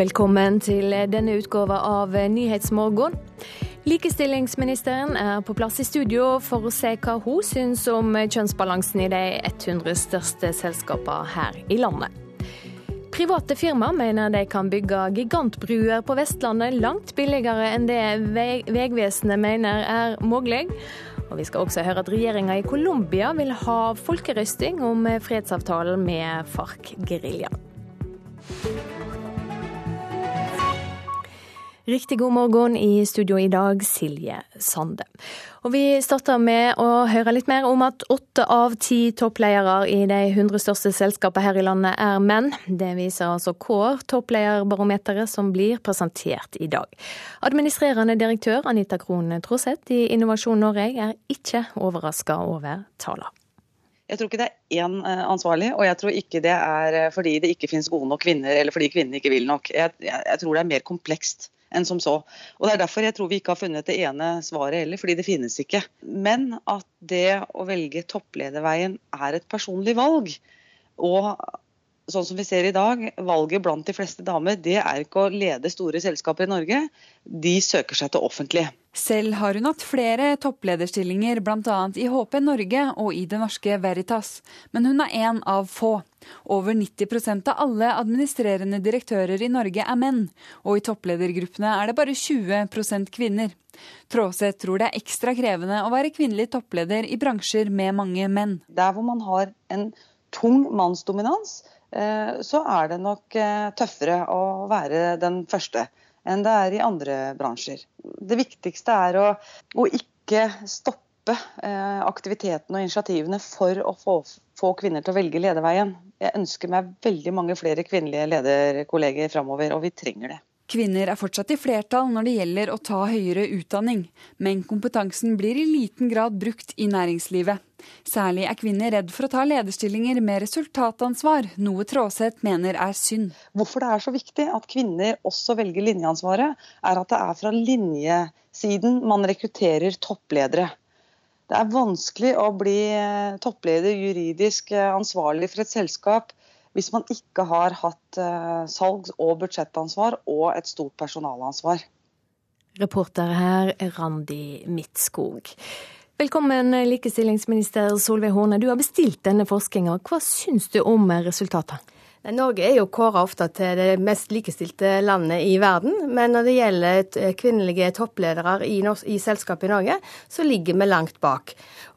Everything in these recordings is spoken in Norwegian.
Velkommen til denne utgåva av Nyhetsmorgen. Likestillingsministeren er på plass i studio for å se hva hun syns om kjønnsbalansen i de 100 største selskapene her i landet. Private firma mener de kan bygge gigantbruer på Vestlandet langt billigere enn det Vegvesenet mener er mulig. Og Vi skal også høre at regjeringa i Colombia vil ha folkerøsting om fredsavtalen med FARC-geriljaen. Riktig god morgen i studio i dag, Silje Sande. Og Vi starter med å høre litt mer om at åtte av ti toppledere i de 100 største selskapene her i landet er menn. Det viser altså Kår, topplederbarometeret som blir presentert i dag. Administrerende direktør Anita Krohn Troseth i Innovasjon Norge er ikke overraska over tallene. Jeg tror ikke det er én eh, ansvarlig, og jeg tror ikke det er eh, fordi det ikke finnes gode nok kvinner, eller fordi kvinnene ikke vil nok. Jeg, jeg, jeg tror det er mer komplekst enn som så. Og Det er derfor jeg tror vi ikke har funnet det ene svaret heller, fordi det finnes ikke. Men at det å velge topplederveien er et personlig valg. Og sånn som vi ser i dag, valget blant de fleste damer, det er ikke å lede store selskaper i Norge. De søker seg til offentlige. Selv har hun hatt flere topplederstillinger, bl.a. i HP Norge og i det norske Veritas, men hun er en av få. Over 90% av alle administrerende direktører i Norge er menn, og i toppledergruppene er det bare 20% kvinner. Tråseth tror det er ekstra krevende å være kvinnelig toppleder i bransjer med mange menn. Der hvor man har en tung mannsdominans, eh, så er det nok eh, tøffere å være den første enn det er i andre bransjer. Det viktigste er å, å ikke stoppe eh, aktiviteten og initiativene for å få, få, kvinner til å velge lederveien. Jeg ønsker meg veldig mange flere kvinnelige lederkolleger framover, og vi trenger det. Kvinner er fortsatt i flertall når det gjelder å ta høyere utdanning, men kompetansen blir i liten grad brukt i næringslivet. Særlig er kvinner redd for å ta lederstillinger med resultatansvar, noe Tråseth mener er synd. Hvorfor det er så viktig at kvinner også velger linjeansvaret, er at det er fra linjesiden man rekrutterer toppledere. Det er vanskelig å bli toppleder juridisk ansvarlig for et selskap hvis man ikke har hatt eh, salgs- og budsjettansvar og et stort personalansvar. Reporter her Randi Midtskog. Velkommen, likestillingsminister Solveig Horne. Du har bestilt denne forskninga. Hva syns du om resultatet? Norge er jo kåra ofte til det mest likestilte landet i verden. Men når det gjelder kvinnelige toppledere i, i selskapet i Norge, så ligger vi langt bak.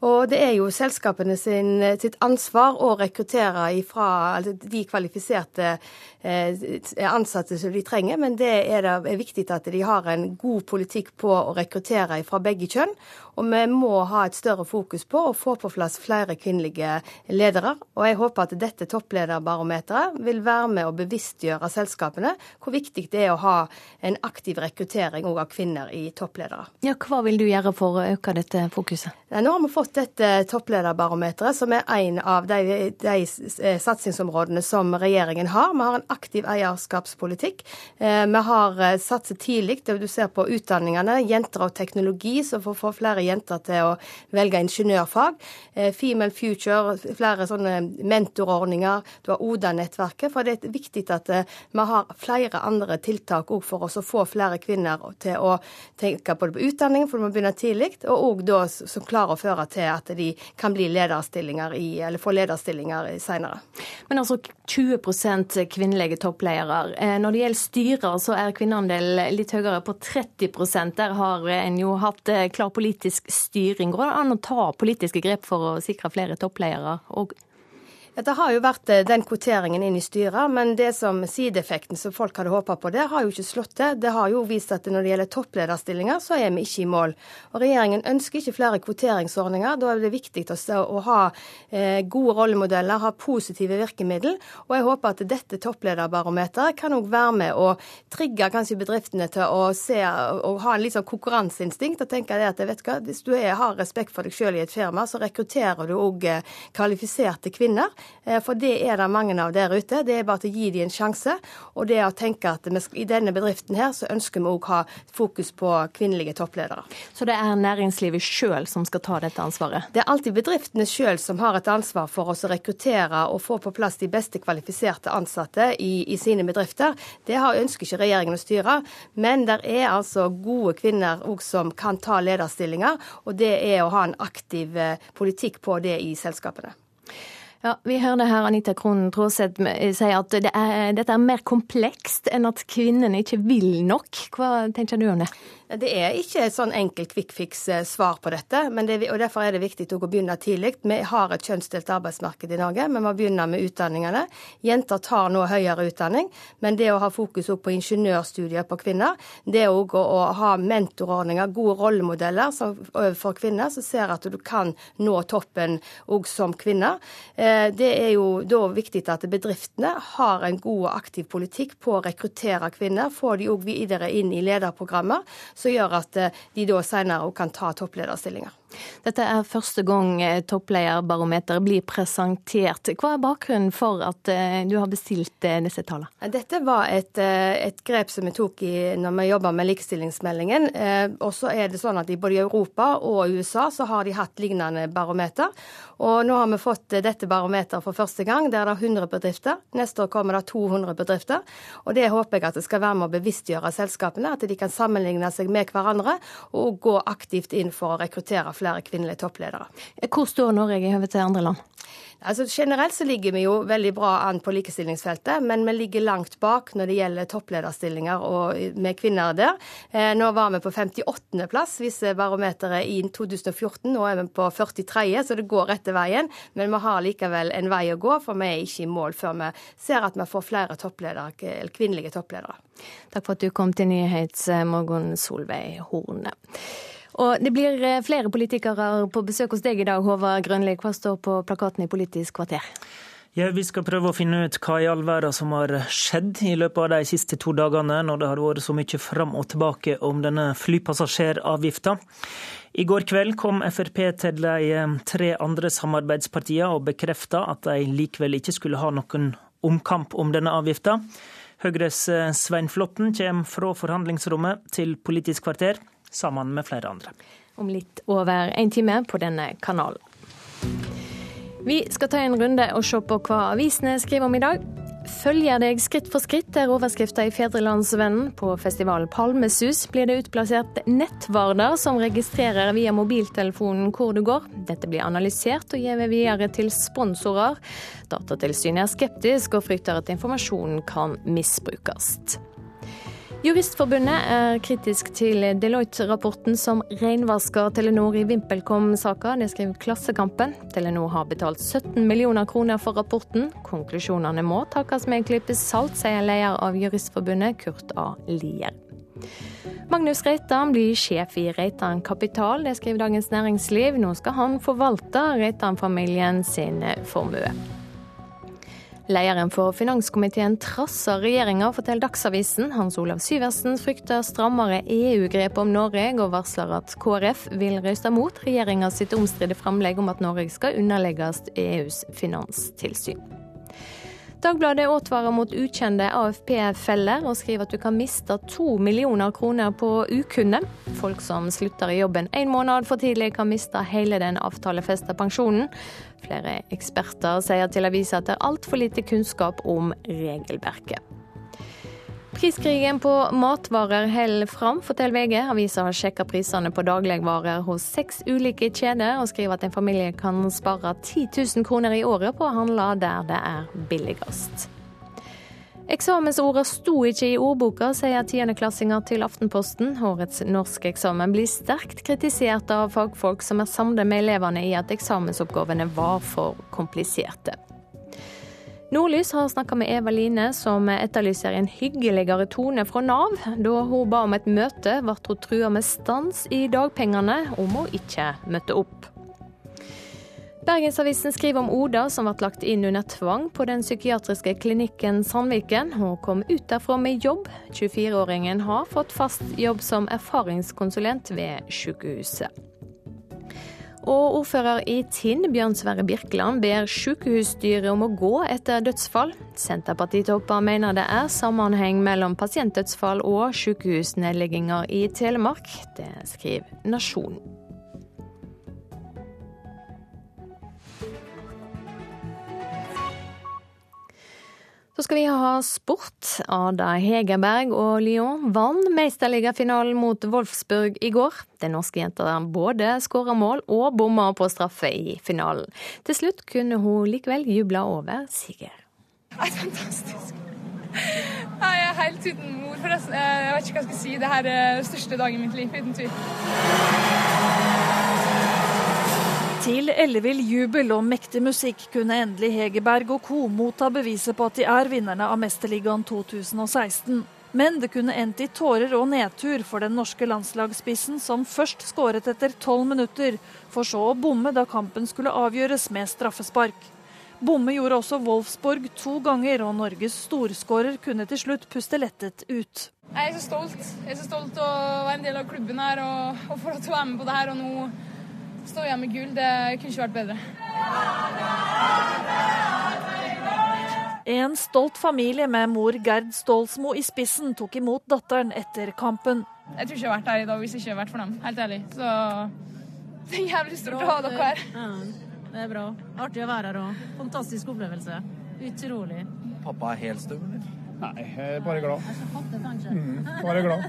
Og det er jo selskapene sin, sitt ansvar å rekruttere ifra altså de kvalifiserte Eh, ansatte som de trenger, men det er, det er viktig at de har en god politikk på å rekruttere fra begge kjønn. Og vi må ha et større fokus på å få på plass flere kvinnelige ledere. Og jeg håper at dette topplederbarometeret vil være med å bevisstgjøre selskapene hvor viktig det er å ha en aktiv rekruttering av kvinner i toppledere. Ja, Hva vil du gjøre for å øke dette fokuset? Nå har vi fått dette topplederbarometeret, som er en av de, de satsingsområdene som regjeringen har. Vi har en aktiv eierskapspolitikk. Eh, vi har eh, satset tidlig. Du ser på utdanningene, jenter og teknologi, så får flere jenter til å velge ingeniørfag. Eh, Female Future, flere sånne mentorordninger. Du har ODA-nettverket. For det er viktig at vi har flere andre tiltak òg for oss å få flere kvinner til å tenke både på utdanning, for du må begynne tidlig, og òg da som klarer å føre til at de kan bli lederstillinger i, eller få lederstillinger senere. Men altså 20 kvinnelige toppledere. Eh, når det gjelder styrer, så er kvinneandelen litt høyere, på 30% Der har en jo hatt eh, klar politisk styring. Går det an å ta politiske grep for å sikre flere toppledere? Og det har jo vært eh, den kvoteringen inn i styret, men det som sideeffekten som folk hadde håpa på, det har jo ikke slått til. Det har jo vist at når det gjelder topplederstillinger, så er vi ikke i mål. Og Regjeringen ønsker ikke flere kvoteringsordninger. Da er det viktig å, ha eh, gode rollemodeller, ha positive virkemidler. Og jeg håper at dette topplederbarometeret kan òg være med å trigge kanskje bedriftene til å se og ha en litt sånn konkurranseinstinkt og tenke at hva, hvis du har respekt for deg sjøl i et firma, så rekrutterer du òg eh, kvalifiserte kvinner. Eh, for det er det mange av der ute. Det er bare til å gi dem en sjanse. Og det å tenke at vi, i denne bedriften her så ønsker vi òg ha fokus på kvinnelige toppledere. Så det er næringslivet sjøl som skal ta dette ansvaret? Det er alltid bedriftene sjøl som har et ansvar for å rekruttere og få på plass de beste kvalifiserte ansatte i, i sine bedrifter. Det har, ønsker ikke regjeringen å styre. Men det er altså gode kvinner som kan ta lederstillinger, og det er å ha en aktiv eh, politikk på det i selskapene. Ja, Vi hørte her Anita Krohn Traaseth si at det er, dette er mer komplekst enn at kvinnene ikke vil nok. Hva tenker du om det? Det er ikke et sånn enkelt quick fix-svar eh, på dette. Det, og Derfor er det viktig å begynne tidlig. Vi har et kjønnsdelt arbeidsmarked i Norge. Vi må begynne med utdanningene. Jenter tar nå høyere utdanning, men det å ha fokus på ingeniørstudier på kvinner, det å, å ha mentorordninger, gode rollemodeller for kvinner, som ser at du kan nå toppen òg som kvinne, eh, det er jo da viktig at bedriftene har en god og aktiv politikk på å rekruttere kvinner, få de òg videre inn i lederprogrammer som gjør at eh, de da senere kan ta topplederstillinger. Dette er første gang eh, topplederbarometeret blir presentert. Hva er bakgrunnen for at eh, du har bestilt eh, disse tallene? Dette var et, et, grep som vi tok i når vi jobba med likestillingsmeldingen. Og så er det sånn at i både Europa og USA så har de hatt lignende barometer. Og nå har vi fått dette barometeret for første gang. Der er det 100 bedrifter. Neste år kommer det 200 bedrifter. Og det håper jeg at det skal være med å bevisstgjøre selskapene, at de kan sammenligne seg med hverandre og gå aktivt inn for å rekruttere flere flere kvinnelige toppledere. Hvor står Norge i høve til andre land? Altså, generelt så ligger vi jo veldig bra an på likestillingsfeltet, men vi ligger langt bak når det gjelder topplederstillinger og med kvinner der. Eh, nå var vi på 58. plass, viser barometeret i 2014. Nå er vi på 43., så det går rette veien. Men vi har likevel en vei å gå, for vi er ikke i mål før vi ser at vi får flere toppledere, kvinnelige toppledere. Takk for at du kom til Nyhetsmorgen, Solveig Horne. Og det blir eh, flere politikere på besøk hos deg i dag, Håvard Grønli. Hva står på plakaten i Politisk kvarter? Ja, Vi skal prøve å finne ut hva i all verden som har skjedd i løpet av de siste to dagene, når det har vært så mye fram og tilbake om denne flypassasjeravgifta. I går kveld kom Frp til de eh, tre andre samarbeidspartiene og bekrefta at de likevel ikke skulle ha noen omkamp om denne avgifta. Høyres eh, Svein Flåtten kommer fra forhandlingsrommet til Politisk kvarter sammen med flere andre. Om litt over en time på denne kanalen. Vi skal ta en runde og se på hva avisene skriver om i dag. Følger deg skritt for skritt, er overskrifta i Fedrelandsvennen. På festivalen Palmesus blir det utplassert nettvarder som registrerer via mobiltelefonen hvor du går. Dette blir analysert og gitt videre til sponsorer. Datatilsynet er skeptisk og frykter at informasjonen kan misbrukes. Juristforbundet er kritisk til Deloitte-rapporten som renvasker Telenor i VimpelCom-saka. Det skriver Klassekampen. Telenor har betalt 17 millioner kroner for rapporten. Konklusjonene må takkes med en klype salt, sier leder av Juristforbundet, Kurt A. Lier. Magnus Reitan blir sjef i Reitan Kapital, det skriver Dagens Næringsliv. Nå skal han forvalte Reitan-familien sin formue. Lederen for finanskomiteen trasser regjeringa, forteller Dagsavisen. Hans Olav Syversen frykter strammere EU-grep om Norge, og varsler at KrF vil røyste mot regjeringa sitt omstridte framlegg om at Norge skal underlegges EUs finanstilsyn. Dagbladet advarer mot ukjente AFP-feller, og skriver at du kan miste to millioner kroner på ukunne. Folk som slutter i jobben en måned for tidlig, kan miste hele den avtalefesta pensjonen. Flere eksperter sier til avisa at det er altfor lite kunnskap om regelverket. Priskrigen på matvarer holder fram, forteller VG. Avisa har sjekka prisene på dagligvarer hos seks ulike kjeder, og skriver at en familie kan spare 10 000 kroner i året på å handle der det er billigst. Eksamensorda sto ikke i ordboka, sier tiendeklassinger til Aftenposten. Årets norske eksamen blir sterkt kritisert av fagfolk som er samlet med elevene i at eksamensoppgavene var for kompliserte. Nordlys har snakka med Eva Line, som etterlyser en hyggeligere tone fra Nav. Da hun ba om et møte, ble hun trua med stans i dagpengene om hun ikke møtte opp. Bergensavisen skriver om Oda som ble lagt inn under tvang på den psykiatriske klinikken Sandviken. Hun kom ut derfra med jobb. 24-åringen har fått fast jobb som erfaringskonsulent ved sykehuset. Og ordfører i Tinn, Bjørn Sverre Birkeland, ber sykehusstyret om å gå etter dødsfall. Senterpartitopper mener det er sammenheng mellom pasientdødsfall og sykehusnedlegginger i Telemark. Det skriver Nasjonen. Så skal vi ha sport. Ada Hegerberg og Lyon vant mesterligafinalen mot Wolfsburg i går. Den norske jenta både skåra mål og bomma på straffe i finalen. Til slutt kunne hun likevel juble over siger. Det er fantastisk. Jeg er helt uten ord. forresten. Jeg vet ikke hva jeg skal si. Dette er den største dagen i mitt liv, uten tvil. Til ellevill jubel og mektig musikk kunne endelig Hegerberg og co. motta beviset på at de er vinnerne av Mesterligaen 2016. Men det kunne endt i tårer og nedtur for den norske landslagsspissen, som først skåret etter tolv minutter, for så å bomme da kampen skulle avgjøres med straffespark. Bomme gjorde også Wolfsborg to ganger, og Norges storskårer kunne til slutt puste lettet ut. Jeg er så stolt. Jeg er så stolt å være en del av klubben her og, og få lov til å være med på det her. og nå stå igjen med gull, det kunne ikke vært bedre. En stolt familie med mor Gerd Stålsmo i spissen tok imot datteren etter kampen. Jeg tror ikke jeg hadde vært her i dag hvis det ikke hadde vært for dem, helt ærlig. Så det er jævlig stort å ha dere her. Ja, det er bra. Artig å være her òg. Fantastisk opplevelse. Utrolig. Pappa er helt stum, eller? Nei, jeg er bare glad. Mm, bare glad.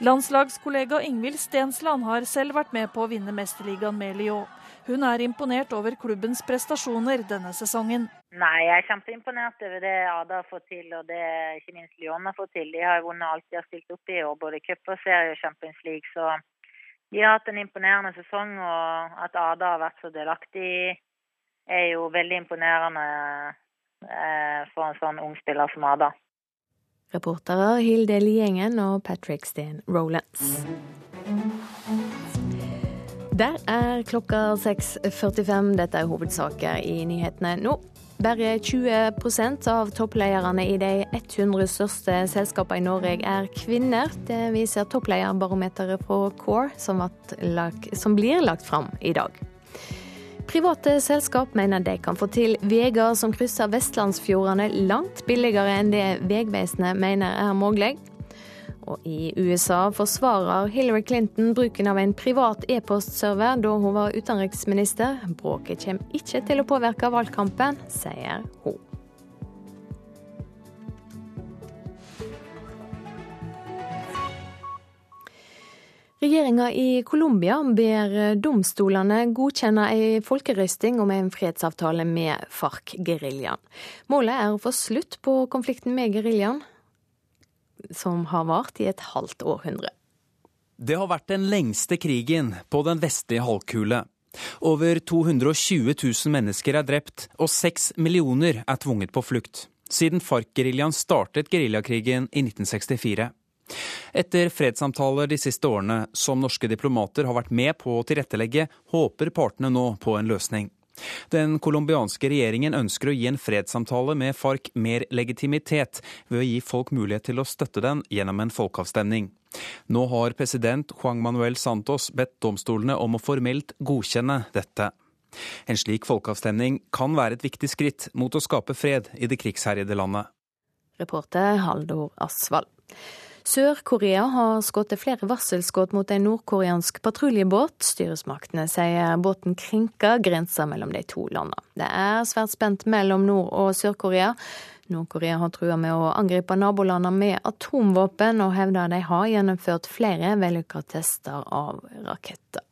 Landslagskollega Ingvild Stensland har selv vært med på å vinne Mesterligaen med Lyon. Hun er imponert over klubbens prestasjoner denne sesongen. Nei, Jeg er kjempeimponert over det Ada har fått til, og det ikke minst Lyon har fått til. De har vunnet alt de har stilt opp i år, både cup og serie og Champions League. Så de har hatt en imponerende sesong, og at Ada har vært så delaktig, er jo veldig imponerende eh, for en sånn ung spiller som Ada. Reportere Hilde Liengen og Patrick Steen Rolands. Der er klokka 6.45. Dette er hovedsaker i nyhetene nå. Bare 20% av topplederne i de 100 største selskapene i Norge er kvinner. Det viser topplederbarometeret fra CORE, som, som blir lagt fram i dag. Private selskap mener de kan få til veier som krysser vestlandsfjordene langt billigere enn det Vegvesenet mener er mulig. Og i USA forsvarer Hillary Clinton bruken av en privat e-postserver da hun var utenriksminister. Bråket kommer ikke til å påvirke valgkampen, sier hun. Regjeringa i Colombia ber domstolene godkjenne ei folkerøsting om en fredsavtale med FARC-geriljaen. Målet er å få slutt på konflikten med geriljaen, som har vart i et halvt århundre. Det har vært den lengste krigen på den vestlige halvkule. Over 220 000 mennesker er drept, og 6 millioner er tvunget på flukt. Siden FARC-geriljaen startet geriljakrigen i 1964. Etter fredssamtaler de siste årene, som norske diplomater har vært med på å tilrettelegge, håper partene nå på en løsning. Den colombianske regjeringen ønsker å gi en fredssamtale med FARC mer legitimitet, ved å gi folk mulighet til å støtte den gjennom en folkeavstemning. Nå har president Juan Manuel Santos bedt domstolene om å formelt godkjenne dette. En slik folkeavstemning kan være et viktig skritt mot å skape fred i det krigsherjede landet. Reporter Haldor Asvald. Sør-Korea har skutt flere varselskudd mot en nordkoreansk patruljebåt. Styresmaktene sier båten krenker grensa mellom de to landene. Det er svært spent mellom Nord- og Sør-Korea. Nord-Korea har trua med å angripe nabolandene med atomvåpen, og hevder de har gjennomført flere vellykka tester av raketter.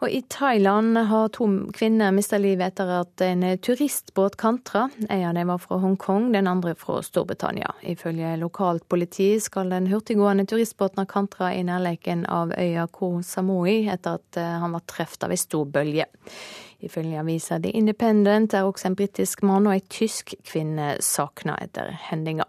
Og I Thailand har to kvinner mista livet etter at en turistbåt kantra. En av dem var fra Hongkong, den andre fra Storbritannia. Ifølge lokalt politi skal den hurtiggående turistbåten ha kantra i nærleken av øya Koh Samui etter at eh, han var truffet av ei stor bølge. Ifølge avisa The Independent er også en britisk mann og ei tysk kvinne savna etter hendinga.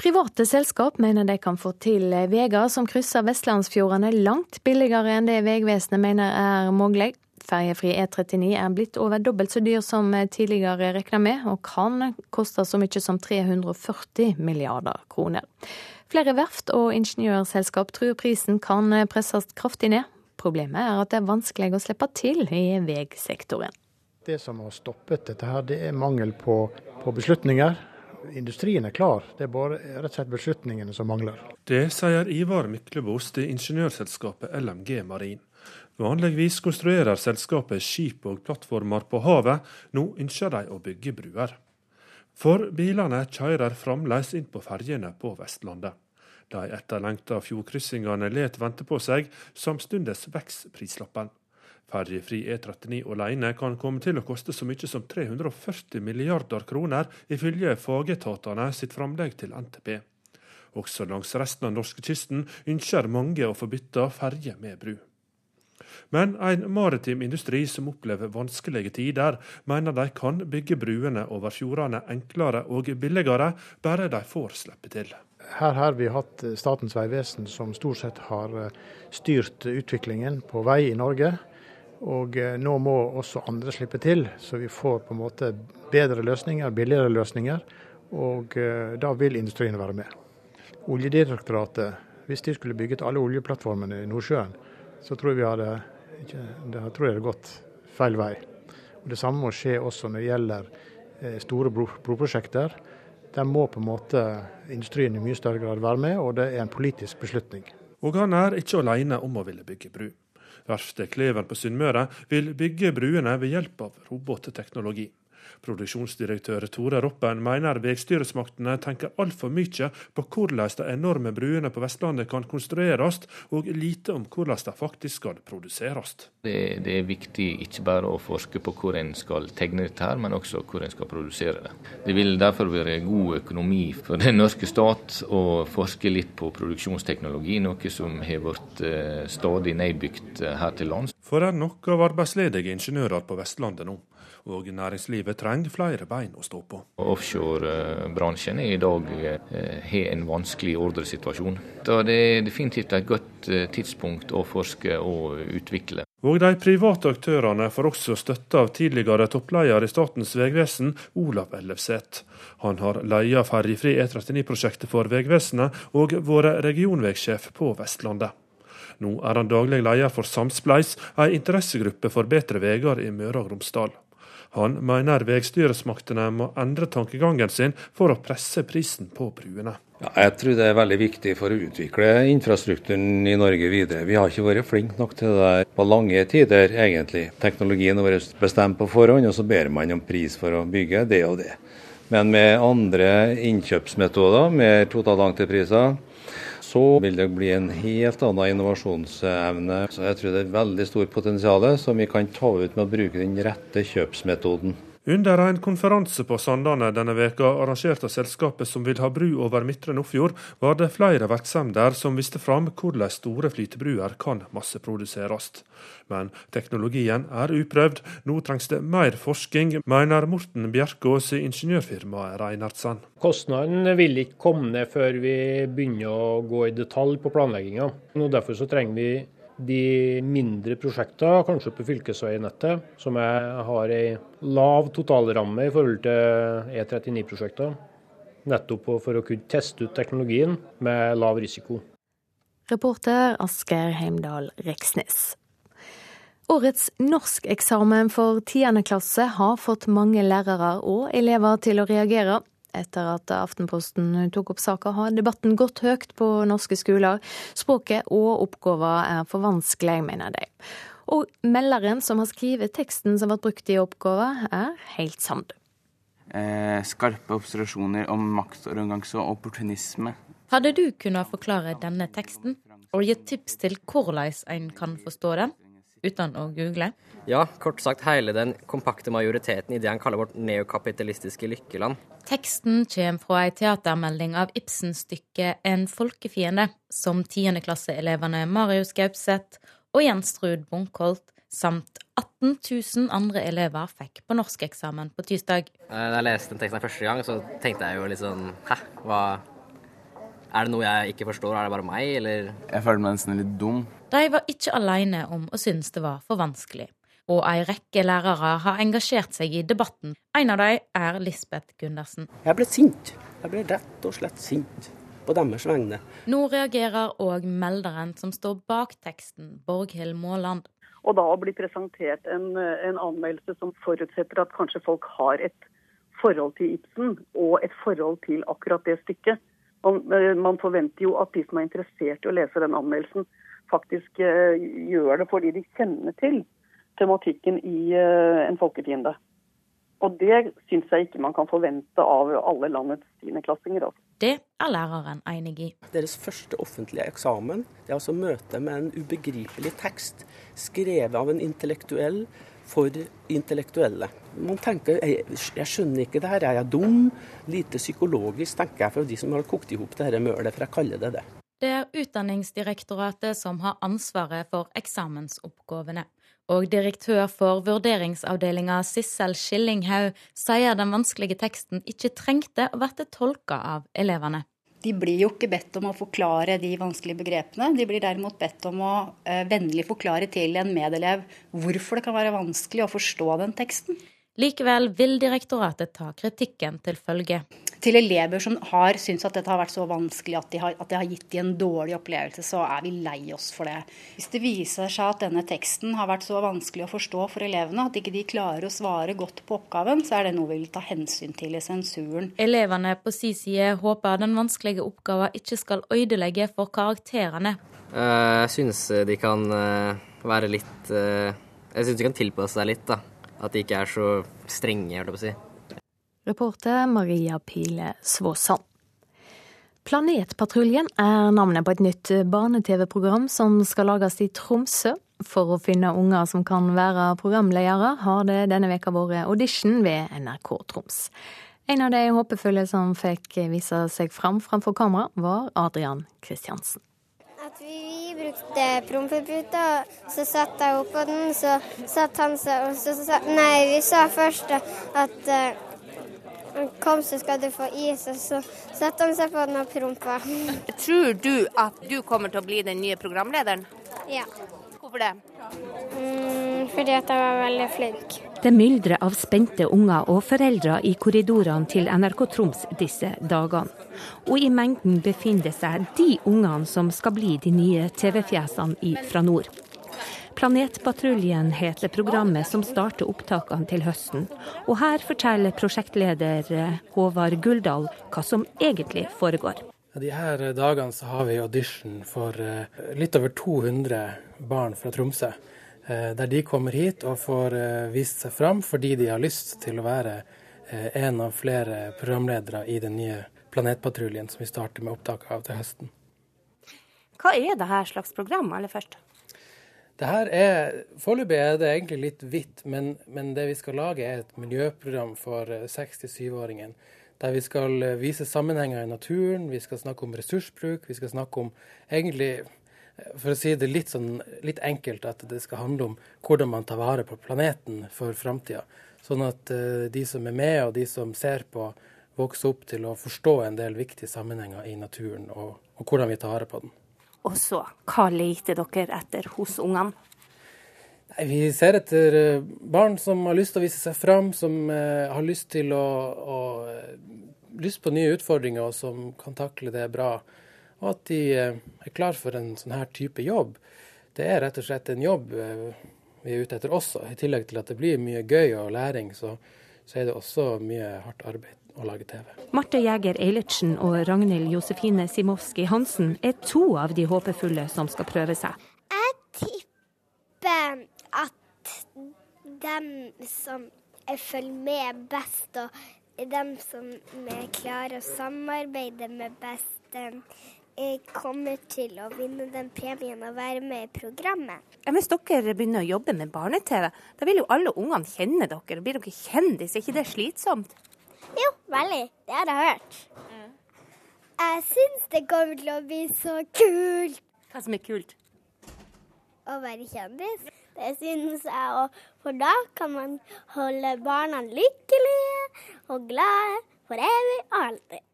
Private selskap mener de kan få til veier som krysser vestlandsfjordene langt billigere enn det Vegvesenet mener er mulig. Ferjefri E39 er blitt over dobbelt så dyr som tidligere regna med, og kan koste så mye som 340 milliarder kroner. Flere verft og ingeniørselskap tror prisen kan presses kraftig ned. Problemet er at det er vanskelig å slippe til i veisektoren. Det som har stoppet dette, her, det er mangel på, på beslutninger. Industrien er klar, det er bare rett og slett beslutningene som mangler. Det sier Ivar Myklebos til ingeniørselskapet LMG Marin. Vanligvis konstruerer selskapet skip og plattformer på havet, nå ønsker de å bygge bruer. For bilene kjører fremdeles inn på ferjene på Vestlandet. De etterlengta fjordkryssingene let vente på seg, samtidig vokser prislappen. Ferjefri E39 alene kan komme til å koste så mye som 340 milliarder kroner, ifølge fagetatene sitt framlegg til NTP. Også langs resten av norskekysten ønsker mange å få bytta ferje med bru. Men en maritim industri som opplever vanskelige tider, mener de kan bygge bruene over fjordene enklere og billigere, bare de får slippe til. Her har vi hatt Statens vegvesen som stort sett har eh, styrt utviklingen på vei i Norge. Og eh, nå må også andre slippe til, så vi får på en måte bedre løsninger, billigere løsninger. Og eh, da vil industrien være med. Oljedirektoratet, hvis de skulle bygget alle oljeplattformene i Nordsjøen, så tror, vi hadde, ikke, det, jeg det gått feil vei. Og Det samme må skje også når det gjelder eh, store bro, broprosjekter. Der må på en måte industrien i mye større grad være med, og det er en politisk beslutning. Og han er ikke alene om å ville bygge bru. Verftet Kleven på Sunnmøre vil bygge bruene ved hjelp av robotteknologi. Produksjonsdirektør Tore Roppen mener veistyresmaktene tenker altfor mye på hvordan de enorme bruene på Vestlandet kan konstrueres, og lite om hvordan de faktisk skal produseres. Det, det, er viktig ikke bare å forske på hvor en skal tegne dette, her, men også hvor en skal produsere det. Det vil derfor være god økonomi for den norske stat å forske litt på produksjonsteknologi, noe som har blitt eh, stadig nedbygd eh, her til lands. For det er nok av arbeidsledige ingeniører på Vestlandet nå og næringslivet trenger flere bein å stå på. Offshorebransjen i dag eh, har en vanskelig ordresituasjon. Det er definitivt et godt eh, tidspunkt å forske og utvikle. Og de private aktørene får også støtte av tidligere toppleder i Statens vegvesen, Olav Ellefseth. Han har leia ferjefri E39-prosjektet for Vegvesenet og vært regionvegsjef på Vestlandet. Nå er han daglig leder for Samspleis, ei interessegruppe for bedre veier i Møre og Romsdal. Han mener veistyresmaktene må endre tankegangen sin for å presse prisen på bruene. Ja, jeg tror det er veldig viktig for å utvikle infrastrukturen i Norge videre. Vi har ikke vært flinke nok til det på lange tider, egentlig. Teknologien har vært bestemt på forhånd, og så ber man om pris for å bygge det og det. Men med andre innkjøpsmetoder, med totalentrepriser, så vil det bli en helt annen innovasjonsevne. Så jeg tror det er veldig stort potensial som vi kan ta ut med å bruke den rette kjøpsmetoden. Under en konferanse på Sandane denne veka, arrangert av selskapet som vil ha bru over Midtre Nordfjord, var det flere virksomheter som viste fram hvordan store flytebruer kan masseproduseres. Men teknologien er uprøvd, nå trengs det mer forskning, mener Morten Bjerkås i ingeniørfirmaet Reinertsen. Kostnaden vil ikke komme ned før vi begynner å gå i detalj på planlegginga. Derfor trenger vi de mindre prosjektene, kanskje på fylkesveinettet, som jeg har ei lav totalramme i forhold til E39-prosjekter. Nettopp for å kunne teste ut teknologien med lav risiko. Reporter Asker Heimdal Reksnes. Årets norskeksamen for 10. klasse har fått mange lærere og elever til å reagere. Etter at Aftenposten tok opp saka, har debatten gått høyt på norske skoler. Språket og oppgaver er for vanskelig, mener de. Og melderen som har skrevet teksten som ble brukt i oppgaven, er helt samd. Eh, skarpe observasjoner om maktarroganse og opportunisme. Hadde du kunnet forklare denne teksten, og gitt tips til hvordan en kan forstå den? Uten å google? Ja, kort sagt hele den kompakte majoriteten i det han kaller vårt neokapitalistiske lykkeland. Teksten kommer fra ei teatermelding av Ibsen-stykket En folkefiende, som tiendeklasseelevene Marius Gaupseth og Jens Ruud Bunkholt samt 18 000 andre elever fikk på norskeksamen på tirsdag. Eh, da jeg leste den teksten første gang, så tenkte jeg jo litt sånn Hæ, hva Er det noe jeg ikke forstår? Er det bare meg, eller Jeg føler meg nesten litt dum. De var ikke alene om å synes det var for vanskelig. Og ei rekke lærere har engasjert seg i debatten. En av dem er Lisbeth Gundersen. Jeg ble sint. Jeg ble rett og slett sint. på deres vegne. Nå reagerer òg melderen som står bak teksten, Borghild Måland. Og da å bli presentert en, en anmeldelse som forutsetter at kanskje folk har et forhold til Ibsen og et forhold til akkurat det stykket. Man, eh, man forventer jo at de som er interessert i å lese den anmeldelsen, faktisk uh, gjør det fordi de kjenner til tematikken i uh, En folkefiende. Og det syns jeg ikke man kan forvente av alle landets tiendeklassinger. Altså. Det er læreren enig i. Deres første offentlige eksamen det er altså møte med en ubegripelig tekst skrevet av en intellektuell for intellektuelle. Man tenker jeg, jeg skjønner ikke det her, er jeg dum? Lite psykologisk, tenker jeg, for de som har kokt i hop dette mølet, for jeg kaller det det. Det er Utdanningsdirektoratet som har ansvaret for eksamensoppgavene. Og direktør for vurderingsavdelinga Sissel Skillinghaug sier den vanskelige teksten ikke trengte å bli tolka av elevene. De blir jo ikke bedt om å forklare de vanskelige begrepene. De blir derimot bedt om å uh, vennlig forklare til en medelev hvorfor det kan være vanskelig å forstå den teksten. Likevel vil direktoratet ta kritikken til følge til elever som har syntes at dette har vært så vanskelig at, de har, at det har gitt dem en dårlig opplevelse, så er vi lei oss for det. Hvis det viser seg at denne teksten har vært så vanskelig å forstå for elevene at ikke de klarer å svare godt på oppgaven, så er det noe vi vil ta hensyn til i sensuren. Elevene på si side håper den vanskelige oppgaven ikke skal ødelegge for karakterene. Eh, jeg synes de kan eh, være litt eh, Jeg synes de kan tilpasse seg litt, da. At de ikke er så strenge, holdt jeg på å si. Reporter Maria Pile Svåsand. Planetpatruljen er navnet på et nytt barne-TV-program som skal lages i Tromsø. For å finne unger som kan være programledere, har det denne veka vært audition ved NRK Troms. En av de håpefulle som fikk vise seg fram framfor kamera, var Adrian Kristiansen. At vi brukte prompeputa, så satt jeg oppå den, så satt han seg og så sa Nei, vi sa først at Kom, så skal du få is. Og så satte han seg på den og prompa. Tror du at du kommer til å bli den nye programlederen? Ja. Hvorfor det? Mm, fordi at jeg var veldig flink. Det myldrer av spente unger og foreldre i korridorene til NRK Troms disse dagene. Og i mengden befinner det seg de ungene som skal bli de nye TV-fjesene fra nord. Planetpatruljen heter programmet som starter opptakene til høsten. Og her forteller prosjektleder eh, Håvard Guldal hva som egentlig foregår. De her dagene så har vi audition for eh, litt over 200 barn fra Tromsø. Eh, der de kommer hit og får vist seg fram fordi de har lyst til å være en av flere programledere i den nye Planetpatruljen som vi starter med opptak av til høsten. Hva er det her slags program, aller først? Det her er, Foreløpig er det egentlig litt hvitt, men, men, det vi skal lage er et miljøprogram for 6-7-åringen. Eh, der vi skal eh, vise sammenhenger i naturen, vi skal snakke om ressursbruk. Vi skal snakke om egentlig, eh, for å si det litt, sånn, litt enkelt, at det skal handle om hvordan man tar vare på planeten for framtida. Sånn at de som er med og de som ser på, vokser opp til å forstå en del viktige sammenhenger i naturen, og, og hvordan vi tar vare på den. Og så, hva leter dere etter hos ungene? Nei, vi ser etter eh, barn som har lyst til å vise seg fram, som uh, har lyst til å, å uh, lyst på nye utfordringer og som kan takle det bra. Og at de er klar for en sånn her type jobb. Det er rett og slett en jobb vi er ute etter også. I tillegg til at det blir mye gøy og læring, så, så er det også mye hardt arbeid å lage TV. Marte Jæger Eilertsen og Ragnhild Josefine Simowski Hansen er to av de håpefulle som skal prøve seg. Jeg tipper at dem som følger med best, og dem som klarer å samarbeide med best, jeg kommer til å vinne den premien og være med i programmet. Ja, hvis dere begynner å jobbe med barne-TV, da vil jo alle ungene kjenne dere. Blir dere kjendis? Er ikke det slitsomt? Jo, veldig. Det har jeg hørt. Mm. Jeg syns det kommer til å bli så kult. Hva som er kult? Å være kjendis. Det syns jeg òg. For da kan man holde barna lykkelige og glade for evig og alltid.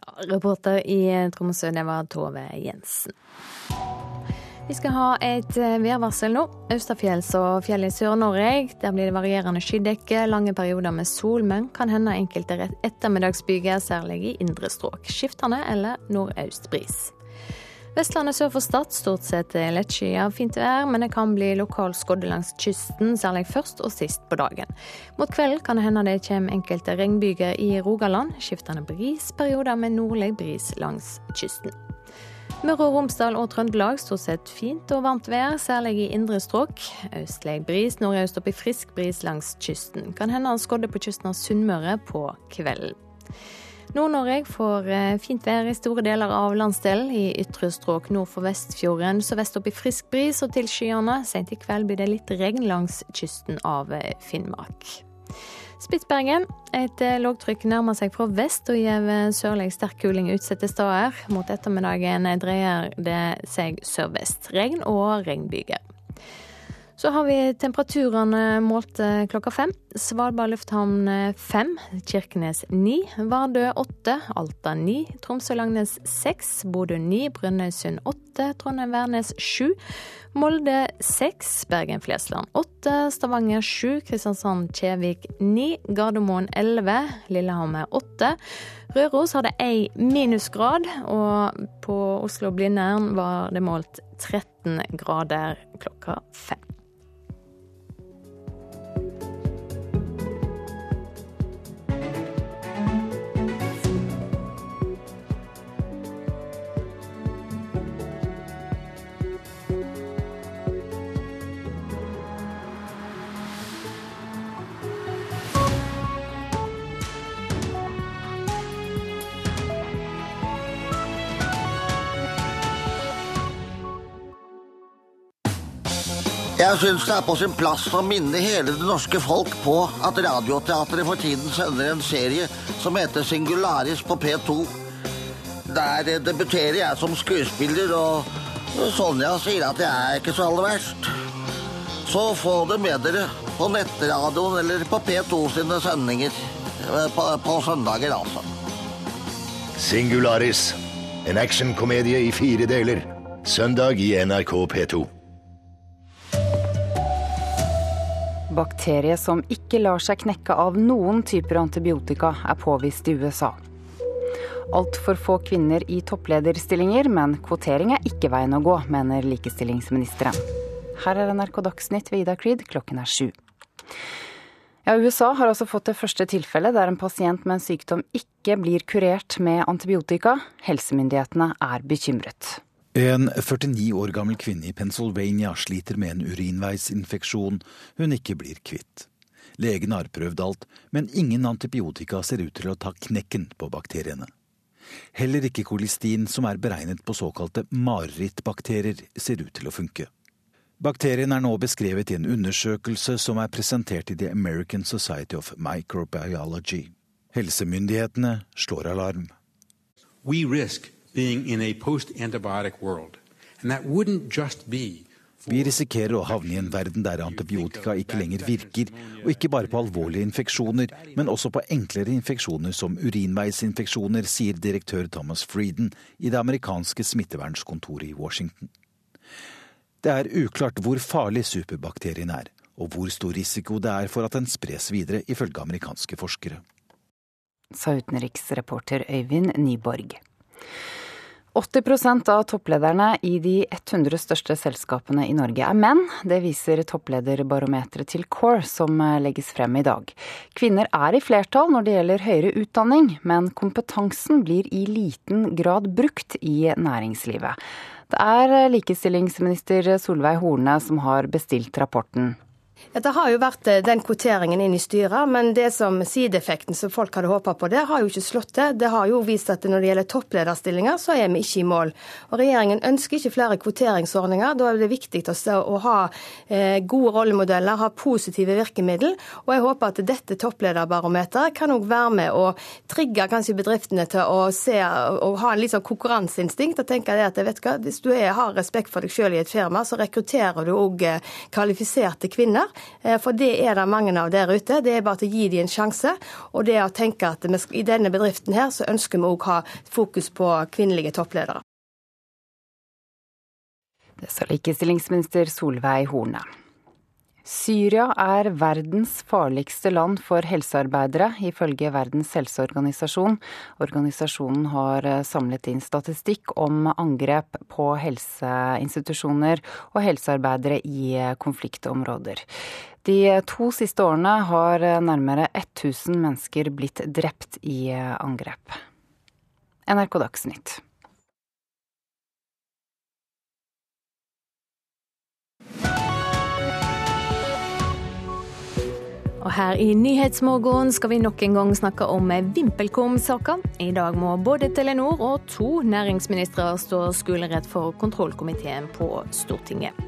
Ja, reporter i Tromsø, det var Tove Jensen. Vi skal ha et eh, værvarsel nå. Østafjells og fjell i Sør-Norge. Der blir det varierende skydekke, lange perioder med sol, men kan hende enkelte ettermiddagsbyger, særlig i indre strøk. Skiftende eller nordøst bris. Vestlandet sør for Stad stort sett lettskyet av fint vær, men det kan bli lokal skodde langs kysten, særlig først og sist på dagen. Mot kvelden kan det hende det kommer enkelte regnbyger i Rogaland. Skiftende bris, perioder med nordlig bris langs kysten. Møre og Romsdal og Trøndelag stort sett fint og varmt vær, særlig i indre strøk. Østlig bris, nordøst opp i frisk bris langs kysten. Kan hende han skodde på kysten av Sunnmøre på kvelden. Nord-Norge får eh, fint vær i store deler av landsdelen. I ytre strøk nord for Vestfjorden sørvest opp i frisk bris og til skyene. Sent i kveld blir det litt regn langs kysten av eh, Finnmark. Spitsbergen. Et eh, lågtrykk nærmer seg fra vest og gir eh, sørlig sterk kuling utsatte steder. Mot ettermiddagen dreier det seg sørvest. Regn og regnbyger. Så har vi temperaturene målt klokka fem. Svalbard lufthavn fem, Kirkenes ni, Vardø åtte, Alta ni, Tromsø-Langnes seks, Bodø ni, Brønnøysund åtte, Trondheim-Værnes sju. Molde seks, Bergen-Flesland åtte, Stavanger sju, Kristiansand-Kjevik ni, Gardermoen 11, Lillehammer åtte. Røros hadde ei minusgrad, og på Oslo-Blindern var det målt 13 grader klokka fem. Jeg syns det er på sin plass å minne hele det norske folk på at Radioteatret for tiden sender en serie som heter Singularis på P2. Der debuterer jeg som skuespiller, og Sonja sier at jeg er ikke så aller verst. Så få det med dere på nettradioen eller på P2 sine sendinger. Eh, på, på søndager, altså. Singularis. En actionkomedie i fire deler. Søndag i NRK P2. Bakterie som ikke lar seg knekke av noen typer antibiotika, er påvist i USA. Altfor få kvinner i topplederstillinger, men kvotering er ikke veien å gå, mener likestillingsministeren. Her er NRK Dagsnytt ved Ida Creed, klokken er sju. Ja, USA har altså fått det første tilfellet der en pasient med en sykdom ikke blir kurert med antibiotika. Helsemyndighetene er bekymret. En 49 år gammel kvinne i Pennsylvania sliter med en urinveisinfeksjon hun ikke blir kvitt. Legen har prøvd alt, men ingen antibiotika ser ut til å ta knekken på bakteriene. Heller ikke kolistin, som er beregnet på såkalte marerittbakterier, ser ut til å funke. Bakterien er nå beskrevet i en undersøkelse som er presentert i The American Society of Microbiology. Helsemyndighetene slår alarm. We risk being in a post-antibiotic world. And that wouldn't just be vi risikerer å havne i en verden der antibiotika ikke lenger virker, og ikke bare på alvorlige infeksjoner, men også på enklere infeksjoner som urinveisinfeksjoner, sier direktør Thomas Frieden i det amerikanske smittevernskontoret i Washington. Det er uklart hvor farlig superbakterien er, og hvor stor risiko det er for at den spres videre, ifølge amerikanske forskere. Sa utenriksreporter Øyvind Nyborg. 80% av topplederne i de 100 største selskapene i Norge er menn. Det viser topplederbarometeret til CORE, som legges frem i dag. Kvinner er i flertall når det gjelder høyere utdanning, men kompetansen blir i liten grad brukt i næringslivet. Det er likestillingsminister Solveig Horne som har bestilt rapporten. Det har jo vært eh, den kvoteringen inn i styret, men det som sideeffekten som folk hadde håpa på, det har jo ikke slått til. Det har jo vist at når det gjelder topplederstillinger, så er vi ikke i mål. Og Regjeringen ønsker ikke flere kvoteringsordninger. Da er det viktig å ha eh, gode rollemodeller, ha positive virkemidler. Og jeg håper at dette topplederbarometeret kan òg være med å trigge kanskje bedriftene til å se og ha en litt sånn konkurranseinstinkt og tenke at hva, hvis du har respekt for deg sjøl i et firma, så rekrutterer du òg eh, kvalifiserte kvinner. Eh, for det er det mange av der ute. Det er bare til å gi dem en sjanse. Og det å tenke at i denne bedriften her så ønsker vi òg ha fokus på kvinnelige toppledere. Det sa likestillingsminister Solveig Horne. Syria er verdens farligste land for helsearbeidere, ifølge Verdens helseorganisasjon. Organisasjonen har eh, samlet inn statistikk om angrep på helseinstitusjoner og helsearbeidere i eh, konfliktområder. De to siste årene har eh, nærmere 1000 mennesker blitt drept i angrep. NRK Dagsnytt. Og her i Nyhetsmorgen skal vi nok en gang snakke om VimpelCom-saka. I dag må både Telenor og to næringsministre stå skolerett for kontrollkomiteen på Stortinget.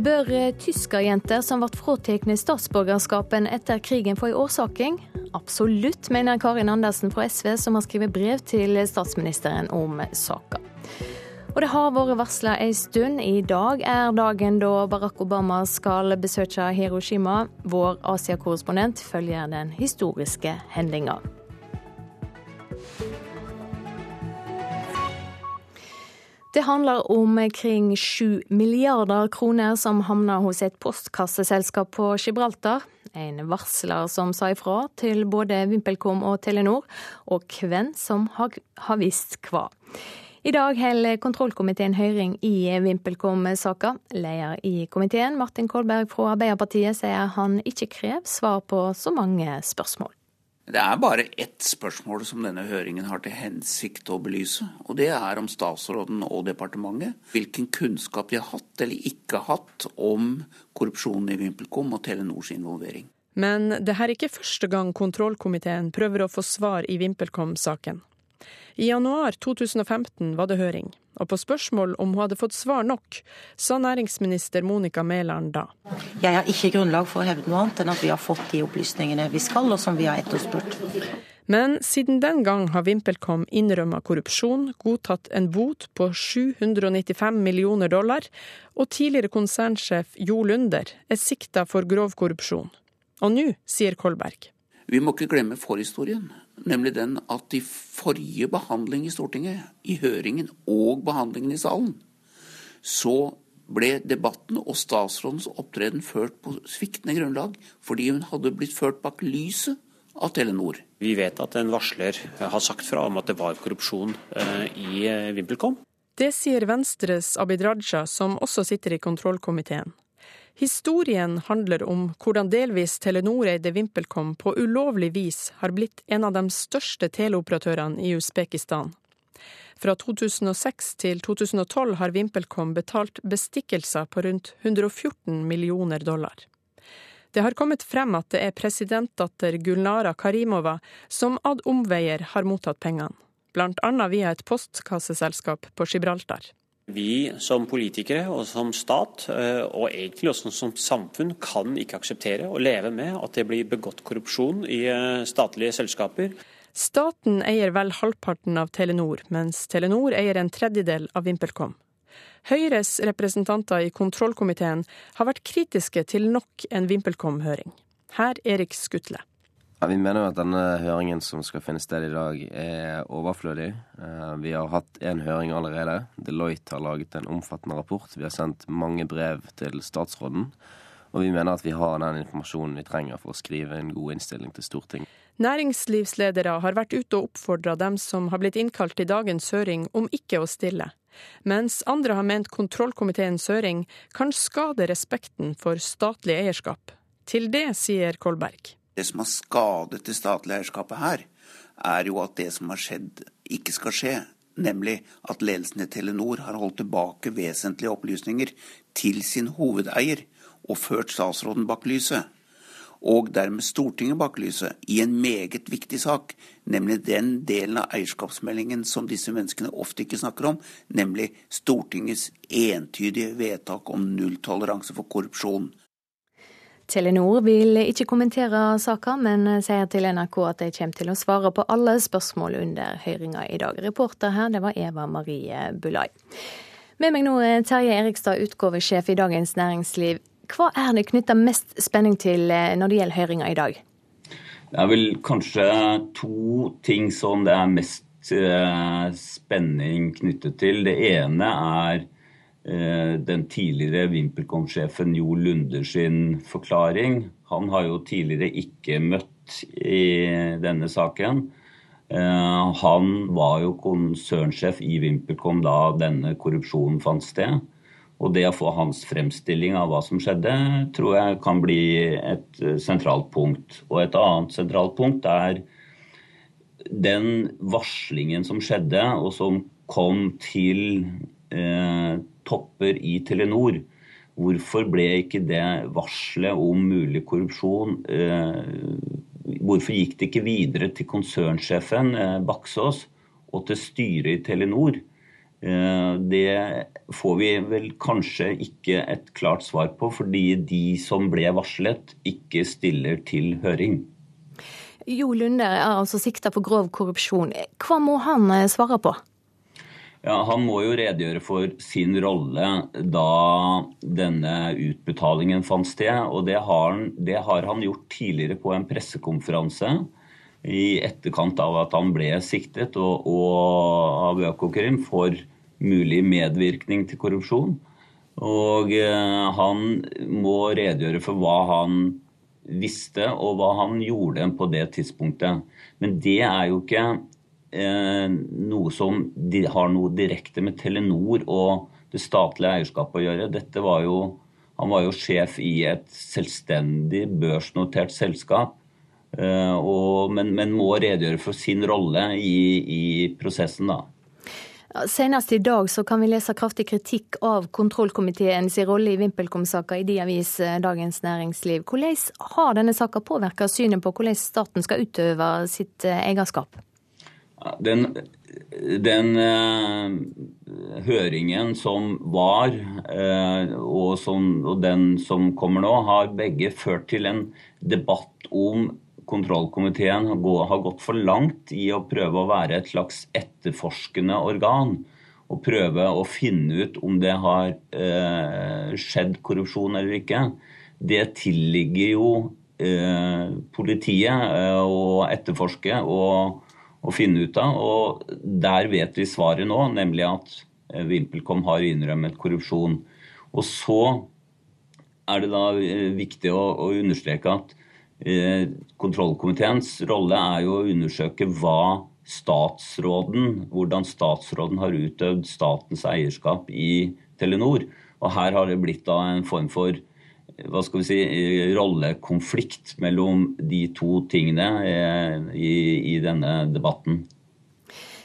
Bør tyskerjenter som ble fratatt statsborgerskapen etter krigen få en årsaking? Absolutt, mener Karin Andersen fra SV, som har skrevet brev til statsministeren om saka. Og det har vært varsla ei stund. I dag er dagen da Barack Obama skal besøke Hiroshima. Vår Asia-korrespondent følger den historiske hendinga. Det handler om kring sju milliarder kroner som havner hos et postkasseselskap på Gibraltar. En varsler som sa ifra til både VimpelCom og Telenor, og hvem som har, visst hva. I dag holder kontrollkomiteen høring i VimpelCom-saka. Leder i komiteen, Martin Kolberg fra Arbeiderpartiet, sier han ikke krever svar på så mange spørsmål. Det er bare ett spørsmål som denne høringen har til hensikt å belyse. Og det er om statsråden og departementet hvilken kunnskap de har hatt eller ikke hatt om korrupsjonen i VimpelCom og Telenors involvering. Men det her er ikke første gang kontrollkomiteen prøver å få svar i VimpelCom-saken. I januar 2015 var det høring, og på spørsmål om hun hadde fått svar nok, sa næringsminister Monica Mæland da. Jeg har ikke grunnlag for å hevde noe annet enn at vi har fått de opplysningene vi skal, og som vi har etterspurt. Men siden den gang har VimpelCom innrømma korrupsjon, godtatt en bot på 795 millioner dollar, og tidligere konsernsjef Jo Lunder er sikta for grov korrupsjon. Og nå, sier Kolberg. Vi må ikke glemme forhistorien nemlig den at i forrige behandling i Stortinget, i høringen og behandlingen i salen, så ble debatten og statsrådens opptreden ført på sviktende grunnlag, fordi hun hadde blitt ført bak lyset av Telenor. Vi vet at en varsler har sagt fra om at det var korrupsjon eh, i VimpelCom. Det sier Venstres Abid Raja, som også sitter i kontrollkomiteen. Historien handler om hvordan delvis Telenor-eide VimpelCom på ulovlig vis har blitt en av de største teleoperatørene i Usbekistan. Fra 2006 til 2012 har VimpelCom betalt bestikkelser på rundt 114 millioner dollar. Det har kommet frem at det er presidentdatter Gulnara Karimova som ad omveier har mottatt pengene, blant annet via et postkasseselskap på Gibraltar. Vi som politikere og som stat, eh, og egentlig også som samfunn, kan ikke akseptere og leve med at det blir begått korrupsjon i eh, statlige selskaper. Staten eier vel halvparten av Telenor, mens Telenor eier en tredjedel av VimpelCom. Høyres representanter i kontrollkomiteen har vært kritiske til nok en VimpelCom-høring. Her Erik Skutle. Ja, vi mener jo at denne høringen som skal finne sted i dag, er overflødig. Eh, vi har hatt én høring allerede. Deloitte har laget en omfattende rapport. Vi har sendt mange brev til statsråden. Og vi mener at vi har den informasjonen vi trenger for å skrive en god innstilling til Stortinget. Næringslivsledere har vært ute og oppfordra dem som har blitt innkalt til dagens høring, om ikke å stille. Mens andre har ment kontrollkomiteens høring kan skade respekten for statlig eierskap. Til det sier Kolberg. Det som har skadet det statlige eierskapet her, er jo at det som har skjedd, ikke skal skje. Nemlig at ledelsen i Telenor har holdt tilbake vesentlige opplysninger til sin hovedeier og ført statsråden bak lyset. Og dermed Stortinget bak lyset i en meget viktig sak, nemlig den delen av eierskapsmeldingen som disse menneskene ofte ikke snakker om, nemlig Stortingets entydige vedtak om nulltoleranse for korrupsjon. Telenor vil ikke kommentere saka, men sier til NRK at de kommer til å svare på alle spørsmål under høringa i dag. Reporter her, det var Eva Marie Bulai. Med meg nå er Terje Erikstad, utgavesjef i Dagens Næringsliv. Hva er det knytta mest spenning til eh, når det gjelder høringa i dag? Det er vel kanskje to ting som det er mest eh, spenning knyttet til. Det ene er den tidligere VimpelCom-sjefen Jo Lunder sin forklaring. Han har jo tidligere ikke møtt i denne saken. Eh, han var jo konsernsjef i VimpelCom da denne korrupsjonen fant sted. Og det å få hans fremstilling av hva som skjedde, tror jeg kan bli et sentralt punkt. Og et annet sentralt punkt er den varslingen som skjedde, og som kom til eh, topper i Telenor. Hvorfor ble ikke det varselet om mulig korrupsjon eh, Hvorfor gikk det ikke videre til konsernsjefen eh, Baksås og til styret i Telenor? Eh, det får vi vel kanskje ikke et klart svar på, fordi de som ble varslet, ikke stiller til høring. Jo Lunde er altså sikta for grov korrupsjon. Hva må han svare på? Ja, Han må jo redegjøre for sin rolle da denne utbetalingen fant sted. Og det har, han, det har han gjort tidligere på en pressekonferanse i etterkant av at han ble siktet og, og av Økokrim for mulig medvirkning til korrupsjon. Og eh, han må redegjøre for hva han visste og hva han gjorde på det tidspunktet. Men det er jo ikke noe som har noe direkte med Telenor og det statlige eierskapet å gjøre. Dette var jo, han var jo sjef i et selvstendig børsnotert selskap. Eh, og, men, men, må redegjøre for sin rolle i, i prosessen, da. Senest i dag så kan vi lese kraftig kritikk av kontrollkomiteens rolle i VimpelCom-saka i de avis eh, Dagens Næringsliv. Hvordan har denne saka påvirka synet på hvordan staten skal utøve sitt eh, eierskap? Den, den uh, høringen som var, uh, og, som, og den som kommer nå, har begge ført til en debatt om kontrollkomiteen har gått for langt i å prøve å være et slags etterforskende organ. Og prøve å finne ut om det har eh, skjedd korrupsjon eller ikke. Det tilligger jo politiet å etterforske og, og, finne ut av. Og der vet vi svaret nå, nemlig at eh, VimpelCom har innrømmet korrupsjon. Og så er det da eh, viktig å, å understreke at Eh, kontrollkomiteens rolle er jo å undersøke hva statsråden, hvordan statsråden har utøvd statens eierskap i Telenor. Og her har det blitt da en form for hva skal vi si, rollekonflikt mellom de to tingene eh, i, i denne debatten.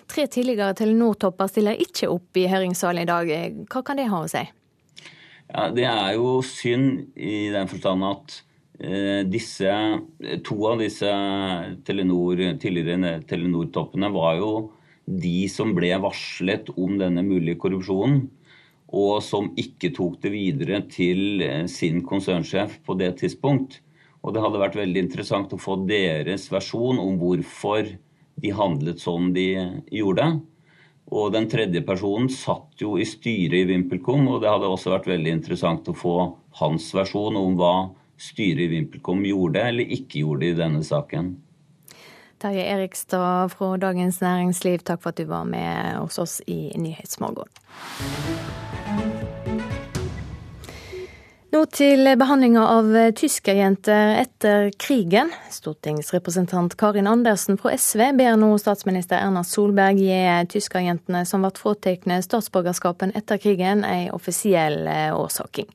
Tre tidligere Telenor-topper stiller ikke opp i høringssalen i dag. Hva kan det ha å si? Ja, det er jo synd i den forstand at Eh, disse, to av disse Telenor, tidligere Telenor-toppene var jo de som ble varslet om denne mulige korrupsjonen, og som ikke tok det videre til eh, sin konsernsjef på det tidspunkt. Og det hadde vært veldig interessant å få deres versjon om hvorfor de handlet som de gjorde. Og den tredje personen satt jo i styret i VimpelCom, og det hadde også vært veldig interessant å få hans versjon om hva styret i VimpelCom gjorde eller ikke gjorde i denne saken. Terje Erikstad fra Dagens Næringsliv, takk for at du var med hos oss i Nyhetsmorgen. Til behandlinga av tyskerjenter etter krigen. Stortingsrepresentant Karin Andersen fra SV ber nå statsminister Erna Solberg gi tyskerjentene som ble fratatt statsborgerskapen etter krigen, en offisiell årsaking.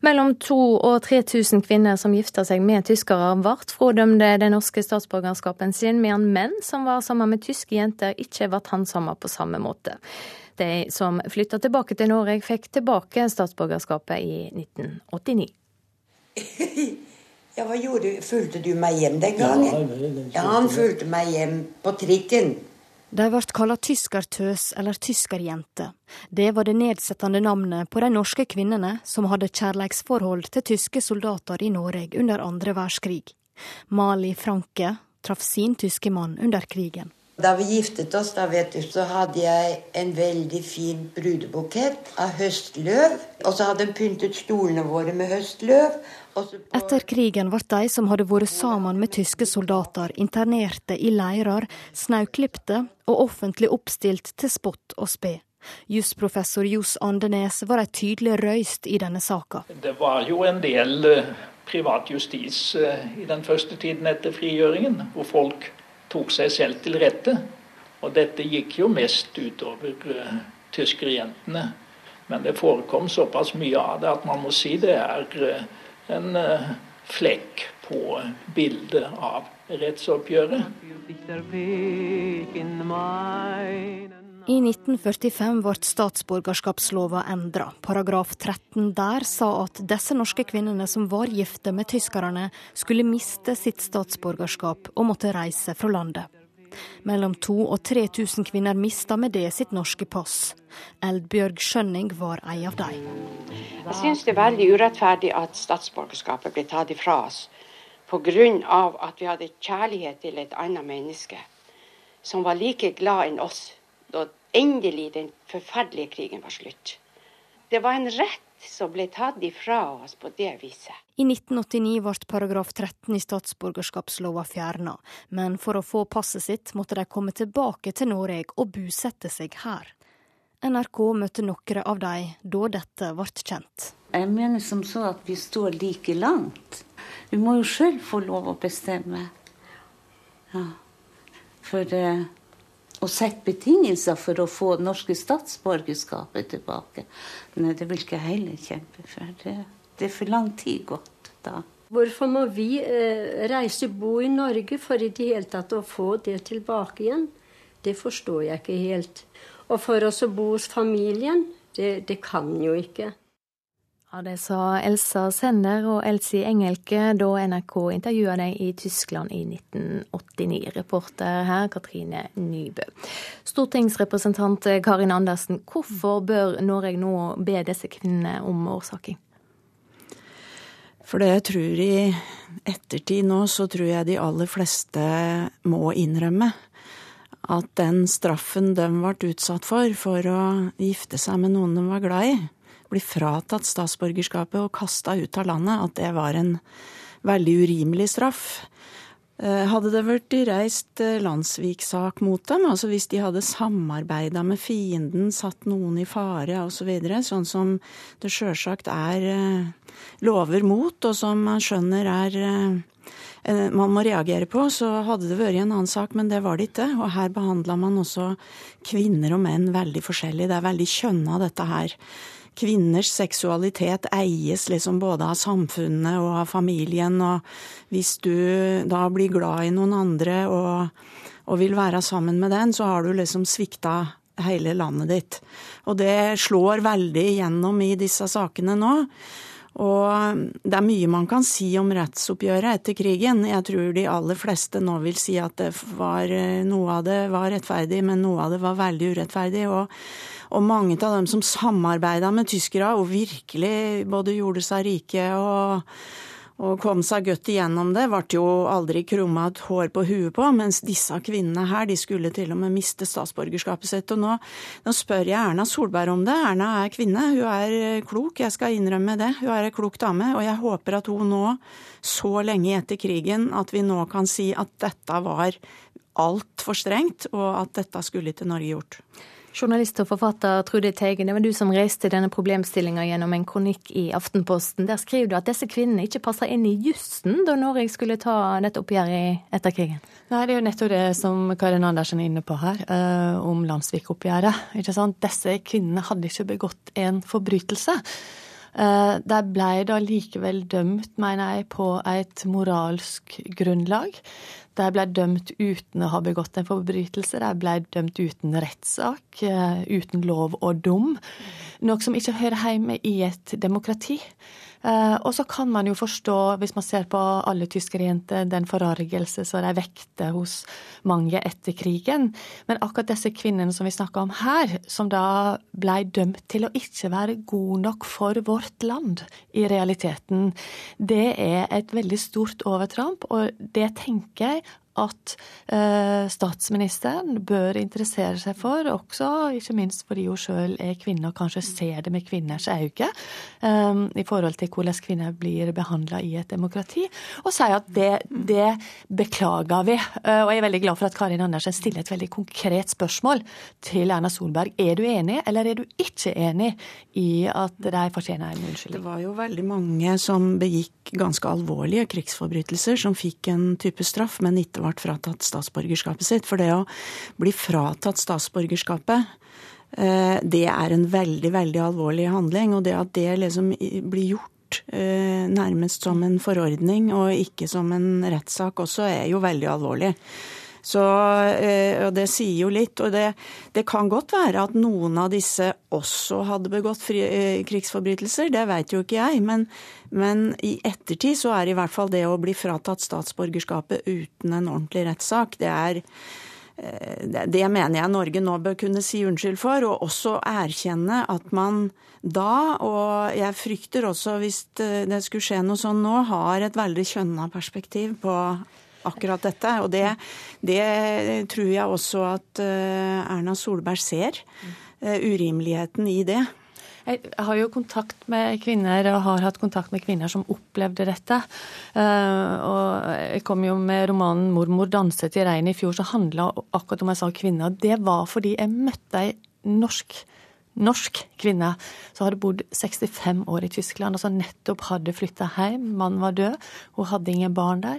Mellom 2000 og 3000 kvinner som gifta seg med tyskere, ble fradømte den norske statsborgerskapen sin, mens menn som var sammen med tyske jenter, ikke ble handsamet på samme måte. De som flytta tilbake til Norge, fikk tilbake statsborgerskapet i 1989. Ja, hva gjorde du? Fulgte du meg hjem den gangen? Ja, han fulgte meg hjem på trikken. De ble kalt tyskertøs eller tyskerjente. Det var det nedsettende navnet på de norske kvinnene som hadde kjærleiksforhold til tyske soldater i Norge under andre verdenskrig. Mali Franke traff sin tyske mann under krigen. Da vi giftet oss, da vet du, så hadde jeg en veldig fin brudebukett av høstløv. Og så hadde hun pyntet stolene våre med høstløv. Etter krigen ble de som hadde vært sammen med tyske soldater, internerte i leirer, snauklipte og offentlig oppstilt til spott og spe. Jusprofessor Johs Andenes var ei tydelig røyst i denne saka. Det var jo en del eh, privat justis eh, i den første tiden etter frigjøringen, hvor folk tok seg selv til rette. Og dette gikk jo mest utover uh, tyskerjentene. Men det forekom såpass mye av det at man må si det er uh, en uh, flekk på bildet av rettsoppgjøret. I 1945 ble statsborgerskapslova endra. Paragraf 13 der sa at disse norske kvinnene som var gifte med tyskerne, skulle miste sitt statsborgerskap og måtte reise fra landet. Mellom 2000 og 3000 kvinner mista med det sitt norske pass. Eldbjørg Skjønning var ei av dem. Jeg syns det er veldig urettferdig at statsborgerskapet ble tatt ifra oss pga. at vi hadde kjærlighet til et annet menneske som var like glad enn oss da endelig den forferdelige krigen var slutt. Det var en rett som ble tatt ifra oss på det viset. I 1989 ble paragraf 13 i statsborgerskapslova fjerna, men for å få passet sitt måtte de komme tilbake til Norge og bosette seg her. NRK møtte noen av dem da dette ble kjent. Jeg mener som så at vi står like langt. Vi må jo sjøl få lov å bestemme. Ja. For eh, å sette betingelser for å få norske statsborgerskapet tilbake, nei, det vil ikke heller kjempe for. Det, det, er for lang tid gått da. Hvorfor må vi eh, reise bo i Norge for i det hele tatt å få det tilbake igjen? Det forstår jeg ikke helt. Og for oss å bo hos familien, det, det kan jo ikke. Ja, Det sa Elsa Sender og Elsie Engelke da NRK intervjua dem i Tyskland i 1989. Reporter her Katrine Nybø. Stortingsrepresentant Karin Andersen, hvorfor bør Norge nå be disse kvinnene om årsaking? For det jeg tror i ettertid nå, så tror jeg de aller fleste må innrømme at den straffen de ble utsatt for for å gifte seg med noen de var glad i, bli fratatt statsborgerskapet og kasta ut av landet, at det var en veldig urimelig straff. Eh, hadde det vært reist eh, landssviksak mot dem, altså hvis de hadde samarbeida med fienden, satt noen i fare osv., så videre, sånn som det sjølsagt er eh, lover mot, og som man skjønner er man må reagere på, så hadde det vært en annen sak, men det var det ikke. Og her behandla man også kvinner og menn veldig forskjellig. Det er veldig kjønna, dette her kvinners seksualitet eies liksom både av samfunnet og av familien, og hvis du da blir glad i noen andre og, og vil være sammen med den, så har du liksom svikta hele landet ditt. Og det slår veldig igjennom i disse sakene nå. Og det er mye man kan si om rettsoppgjøret etter krigen. Jeg tror de aller fleste nå vil si at var, noe av det var rettferdig, men noe av det var veldig urettferdig. Og og mange av dem som samarbeida med tyskere og virkelig både gjorde seg rike og, og kom seg godt igjennom det, ble jo aldri krumma et hår på huet på, mens disse kvinnene her, de skulle til og med miste statsborgerskapet sitt. Og nå, nå spør jeg Erna Solberg om det. Erna er kvinne, hun er klok, jeg skal innrømme det. Hun er ei klok dame, og jeg håper at hun nå, så lenge etter krigen, at vi nå kan si at dette var altfor strengt, og at dette skulle ikke Norge gjort. Journalist og forfatter Trude Teigen, det var du som reiste denne problemstillinga gjennom en kronikk i Aftenposten. Der skriver du at disse kvinnene ikke passer inn i jussen da Norge skulle ta dette oppgjøret etter krigen? Nei, det er jo nettopp det som Karin Andersen er inne på her, uh, om landssvikoppgjøret. Disse kvinnene hadde ikke begått en forbrytelse. Uh, de ble da likevel dømt, mener jeg, på et moralsk grunnlag. De ble dømt uten å ha begått en forbrytelse. De ble dømt uten rettssak, eh, uten lov og dom. Noe som ikke hører hjemme i et demokrati. Eh, og så kan man jo forstå, hvis man ser på alle tyskerjenter, den forargelse som de vekte hos mange etter krigen. Men akkurat disse kvinnene som vi snakker om her, som da ble dømt til å ikke være god nok for vårt land i realiteten, det er et veldig stort overtramp. Og det tenker jeg at eh, statsministeren bør interessere seg for, også ikke minst fordi hun sjøl er kvinne og kanskje ser det med kvinners øyne, eh, i forhold til hvordan kvinner blir behandla i et demokrati, og sier at det, det beklager vi. Eh, og jeg er veldig glad for at Karin Andersen stiller et veldig konkret spørsmål til Erna Solberg. Er du enig, eller er du ikke enig i at de fortjener en unnskyldning? Det var jo veldig mange som begikk ganske alvorlige krigsforbrytelser, som fikk en type straff, men ikke ble fratatt statsborgerskapet sitt. For det å bli fratatt statsborgerskapet, eh, det er en veldig, veldig alvorlig handling. Og det at det liksom blir gjort eh, nærmest som en forordning og ikke som en rettssak også, er jo veldig alvorlig. Så, eh, og Det sier jo litt. og det, det, kan godt være at noen av disse også hadde begått fri, eh, krigsforbrytelser, det vet jo ikke jeg. Men, men, i ettertid så er i hvert fall det å bli fratatt statsborgerskapet uten en ordentlig rettssak, det er eh, det mener jeg Norge nå bør kunne si unnskyld for, og også erkjenne at man da, og jeg frykter også hvis det skulle skje noe sånn nå, har et veldig kjønna perspektiv på akkurat dette. Og det, det tror jeg også at eh, Erna Solberg ser. Eh, urimeligheten i det. Jeg har jo kontakt med kvinner, og har hatt kontakt med kvinner som opplevde dette. Eh, og jeg kom jo med romanen 'Mormor danset i regnet' i fjor, som handla akkurat om jeg sa kvinner. Det var fordi jeg møtte ei norsk norsk kvinne som hadde bodd 65 år i Tyskland, og som nettopp hadde flytta hjem. Mannen var død, hun hadde ingen barn der.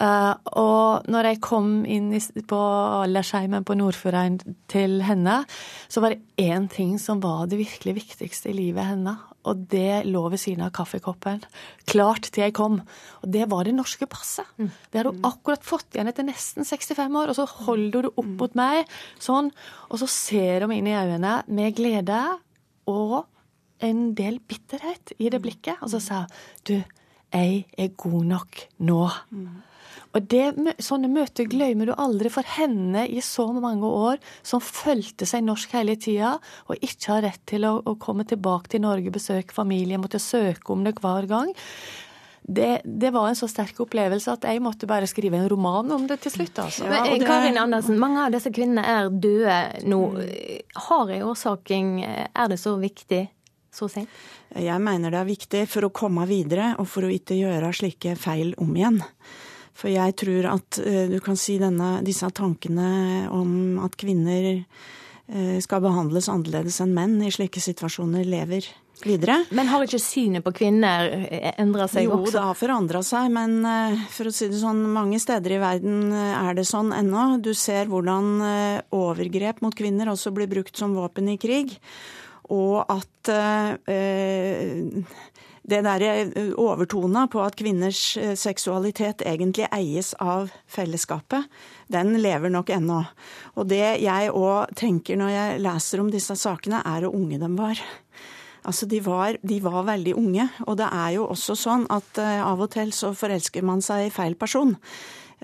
Uh, og når jeg kom inn i, på aldersheimen på Nordfjordeid til henne, så var det én ting som var det virkelig viktigste i livet henne. Og det lå ved siden av kaffekoppen. Klart til jeg kom. Og det var det norske passet. Mm. Det hadde hun akkurat fått igjen etter nesten 65 år. Og så holder hun det opp mm. mot meg sånn, og så ser hun inn i øynene med glede og en del bitterhet i det blikket. Og så sa hun du, jeg er god nok nå. Mm. Og det, Sånne møter glemmer du aldri for henne i så mange år, som følte seg norsk hele tida, og ikke har rett til å, å komme tilbake til Norge, besøke familie, måtte søke om det hver gang. Det, det, var en så sterk opplevelse at jeg måtte bare skrive en roman om det til slutt. Altså. Ja, det... Karin Andersen, mange av disse kvinnene er døde nå. Har en årsaking Er det så viktig så sent? Jeg mener det er viktig for å komme videre og for å ikke gjøre slike feil om igjen. For jeg tror at eh, du kan si denne, disse tankene om at kvinner eh, skal behandles annerledes enn menn i slike situasjoner, lever videre. Men har ikke synet på kvinner eh, endra seg jo, også? Jo, det har forandra seg, men for å si det sånn, mange steder i verden er det sånn ennå. Du ser hvordan overgrep mot kvinner også blir brukt som våpen i krig. Og at eh, det derre eh, overtona på at kvinners eh, seksualitet egentlig eies av fellesskapet, den lever nok ennå. Og det jeg òg tenker når jeg leser om disse sakene, er hvor unge de var. Altså, de var, de var, veldig unge, og det er jo også sånn at uh, av og til så forelsker man seg i feil person.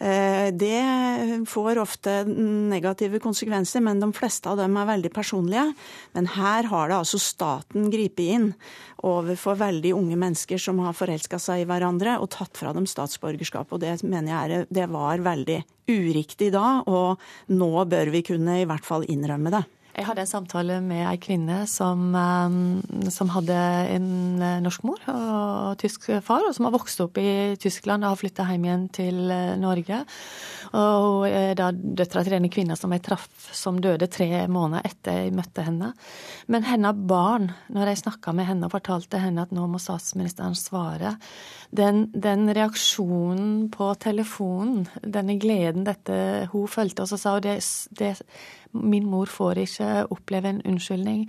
Eh, det får ofte negative konsekvenser, men de fleste av dem er veldig personlige. Men her har det altså staten gripet inn overfor veldig unge mennesker som har forelska seg i hverandre og tatt fra dem statsborgerskap. Og det mener jeg er, det var veldig uriktig da, og nå bør vi kunne i hvert fall innrømme det. Jeg hadde en samtale med ei kvinne som, um, som, hadde en eh, norsk mor og tysk far, og som har vokst opp i Tyskland og har flytta hjem igjen til eh, Norge. Og er da døtra til denne kvinna som jeg traff, som døde tre måneder etter jeg møtte henne. Men hennes barn, når jeg snakka med henne og fortalte henne at nå må statsministeren svare, den, den reaksjonen på telefonen, denne gleden dette hun følte, og så sa hun det, det Min mor får ikke oppleve en unnskyldning.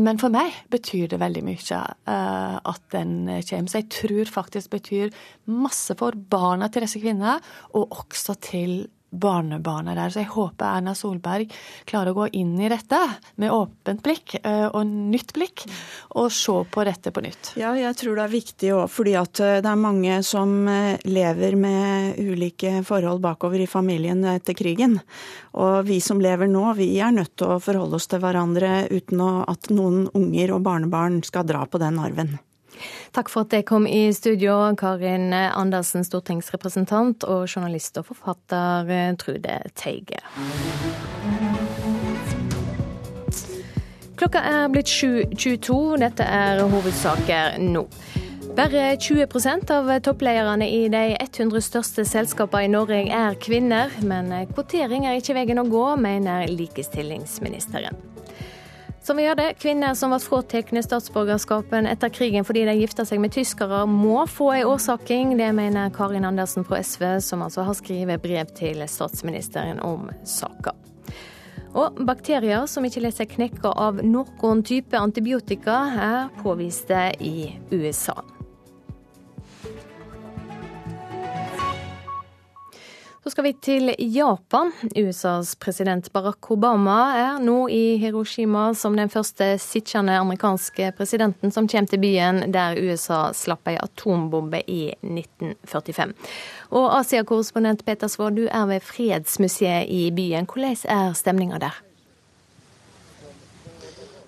Men for meg betyr det veldig mye uh, at den kommer. Så jeg tror faktisk betyr masse for barna til disse kvinnene, og også til barnebarnet der. Så jeg håper Erna Solberg klarer å gå inn i dette med åpent blikk eh, og nytt blikk, og se på dette på nytt. Ja, jeg tror det er viktig òg, fordi at eh, det er mange som eh, lever med ulike forhold bakover i familien etter krigen. Og vi som lever nå, vi er nødt til å forholde oss til hverandre uten at noen unger og barnebarn skal dra på den arven. Takk for at jeg kom i studio, Karin Andersen, stortingsrepresentant, og journalist og forfatter Trude Teige. Klokka er blitt 7.22. Dette er hovedsaker nå. Bare 20% av topplederne i de 100 største selskapene i Norge er kvinner, men kvotering er ikke veien å gå, mener likestillingsministeren. Som vi hørte, Kvinner som ble fratatt statsborgerskapen etter krigen fordi de gifta seg med tyskere, må få en årsaking. Det mener Karin Andersen fra SV, som altså har skrevet brev til statsministeren om saka. Og bakterier som ikke lar seg knekke av noen type antibiotika, er påviste i USA. Så skal vi til Japan. USAs president Barack Obama er nå i Hiroshima som den første sittende amerikanske presidenten som kommer til byen der USA slapp ei atombombe i 1945. Og Asia-korrespondent Peter Svår, du er ved Fredsmuseet i byen. Hvordan er stemninga der?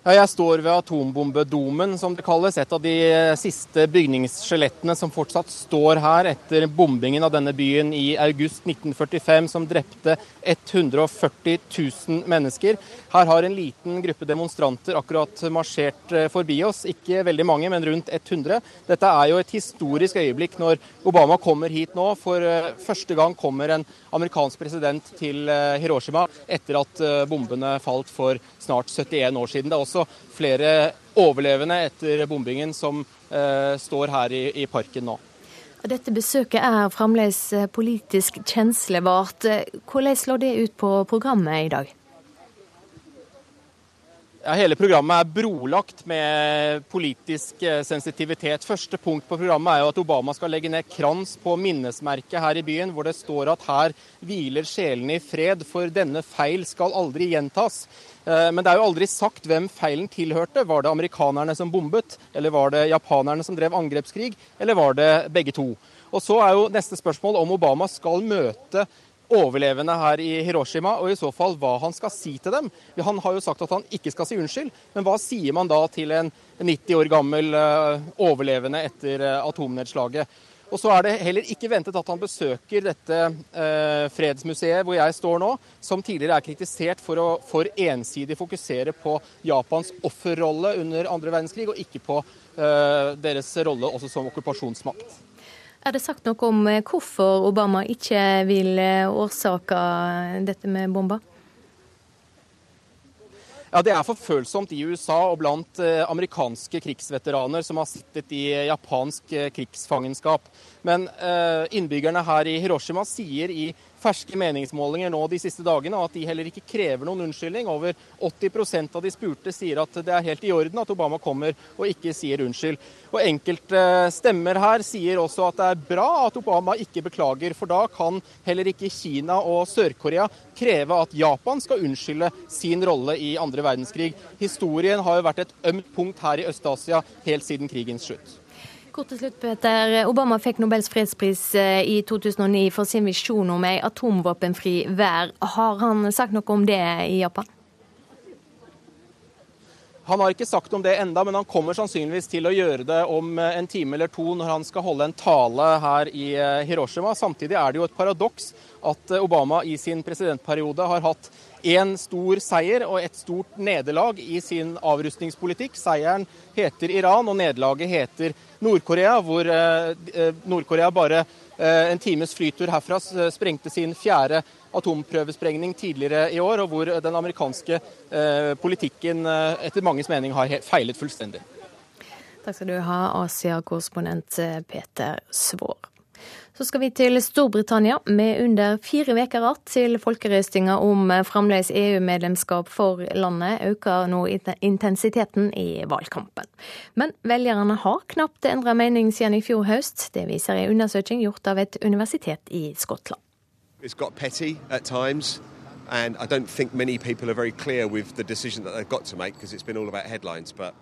Ja, jeg står ved atombombedomen, som det kalles. Et av de siste bygningsskjelettene som fortsatt står her etter bombingen av denne byen i august 1945, som drepte 140 000 mennesker. Her har en liten gruppe demonstranter akkurat marsjert eh, forbi oss. Ikke veldig mange, men rundt 100. Dette er jo et historisk øyeblikk når Obama kommer hit nå. For eh, første gang kommer en amerikansk president til eh, Hiroshima etter at bombene falt for snart 71 år siden. Det er også flere overlevende etter bombingen som eh, står her i, i, parken nå. Dette besøket er fremdeles eh, politisk kjenslevart. Hvordan slår det ut på programmet i dag? Ja, hele programmet er brolagt med politisk eh, sensitivitet. Første punkt på programmet er jo at Obama skal legge ned krans på minnesmerket her i byen, hvor det står at her hviler sjelene i fred, for denne feil skal aldri gjentas. Eh, men det er jo aldri sagt hvem feilen tilhørte. Var det amerikanerne som bombet, eller var det japanerne som drev angrepskrig, eller var det begge to? Og så er jo neste spørsmål om Obama skal møte overlevende her i Hiroshima, og i så fall hva han skal si til dem. Han har jo sagt at han ikke skal si unnskyld, men hva sier man da til en 90 år gammel eh, overlevende etter eh, atomnedslaget? Og så er det heller ikke ventet at han besøker dette eh, fredsmuseet hvor jeg står nå, som tidligere er kritisert for å for ensidig fokusere på Japans offerrolle under andre verdenskrig, og ikke på eh, deres rolle også som okkupasjonsmakt. Er det sagt noe om eh, hvorfor Obama ikke vil eh, årsake dette med bomba? Ja, Det er for følsomt i USA og blant eh, amerikanske krigsveteraner som har sittet i japansk krigsfangenskap. Men innbyggerne her i Hiroshima sier i ferske meningsmålinger nå de siste dagene, at de heller ikke krever noen unnskyldning. Over 80% av de spurte sier at det er helt i orden at Obama kommer og ikke sier unnskyld. Og Enkelte stemmer her sier også at det er bra at Obama ikke beklager, for da kan heller ikke Kina og Sør-Korea kreve at Japan skal unnskylde sin rolle i andre verdenskrig. Historien har jo vært et ømt punkt her i Øst-Asia helt siden krigens slutt. Kort til slutt, Peter. Obama fikk Nobels fredspris eh, i 2009 for sin visjon om ei atomvåpenfri vær. Har han sagt noe om det i Japan? Han har ikke sagt om det enda, men han kommer sannsynligvis til å gjøre det om eh, en time eller to når han skal holde en tale her i eh, Hiroshima. Samtidig er det jo et paradoks at Obama i sin presidentperiode har hatt én stor seier og et stort nederlag i sin avrustningspolitikk. Seieren heter Iran, og nederlaget heter Nord-Korea, hvor eh, eh, Nord-Korea bare eh, en times flytur herfra sprengte sin fjerde atomprøvesprengning tidligere i år, og hvor den amerikanske politikken etter manges mening har feilet fullstendig. Takk skal du ha, Asia-korrespondent Peter Svår. Så skal vi til Storbritannia. Med under fire uker igjen til folkerøstinga om fremdeles EU-medlemskap for landet, øker nå intensiteten i valgkampen. Men velgerne har knapt endra mening siden i fjor høst. Det viser en undersøking gjort av et universitet i Skottland. It's got petty at times. And I don't think many people are very clear with the decision that they've got to make because it's been all about headlines. But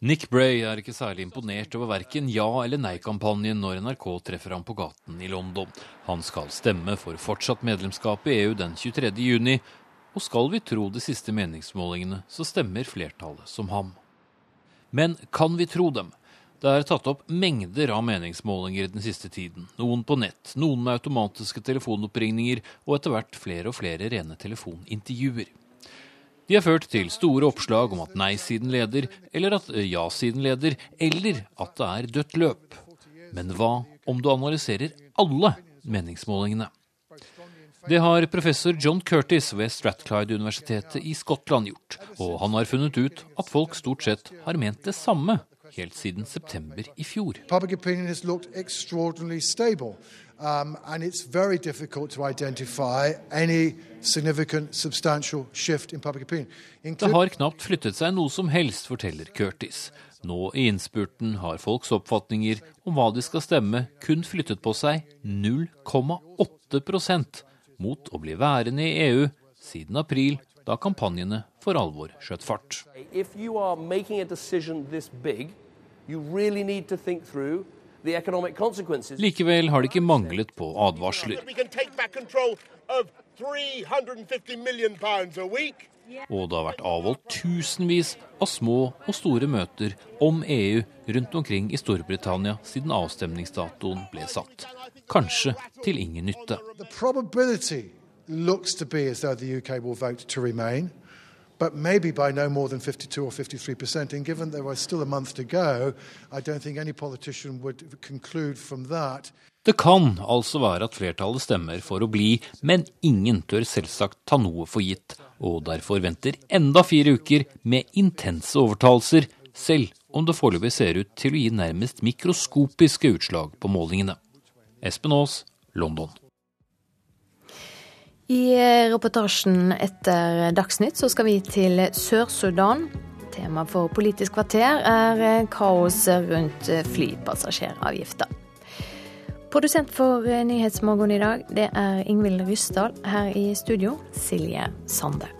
Nick Bray er ikke særlig imponert over verken ja- eller nei-kampanjen når NRK treffer ham på gaten i London. Han skal stemme for fortsatt medlemskap i EU den 23. juni, og skal vi tro de siste meningsmålingene, så stemmer flertallet som ham. Men kan vi tro dem? Det er tatt opp mengder av meningsmålinger den siste tiden. Noen på nett, noen med automatiske telefonoppringninger og etter hvert flere og flere rene telefonintervjuer. De har ført til store oppslag om at nei-siden leder, eller at ja-siden leder, eller at det er dødt løp. Men hva om du analyserer alle meningsmålingene? Det har professor John Curtis ved Strathclyde-universitetet i Skottland gjort, og han har funnet ut at folk stort sett har ment det samme helt siden september i fjor. Um, and it's very difficult to identify any significant, substantial shift in public opinion. Det har knapt flyttet seg noe som helst, forteller Curtis. Nå i innspurten har folks oppfatninger om hva de skal stemme, kun flyttet på seg 0,8 mot å bli værende i EU siden april, da kampanjene for alvor skjøt fart. If you are making a decision this big, you really need to think through Likevel har det ikke manglet på advarsler. Og det har vært avholdt tusenvis av små og store møter om EU rundt omkring i Storbritannia siden avstemningsdatoen ble satt. Kanskje til ingen nytte. But maybe by no more than 52 or 53 percent. And given there was still a month to go, I don't think any politician would conclude from that. Det kan altså være at flertallet stemmer for å bli, men ingen tør selvsagt ta noe for gitt, og derfor venter enda fire uker med intense overtalelser, selv om det foreløpig ser ut til å gi nærmest mikroskopiske utslag på målingene. Espen Aas, London. I eh, reportasjen etter Dagsnytt så skal vi til Sør-Sudan. Tema for Politisk kvarter er kaoset kaos rundt eh, flypassasjeravgifta. Produsent for Nyhetsmorgen i dag, det er Ingvild Ryssdal. Her i studio, Silje Sande.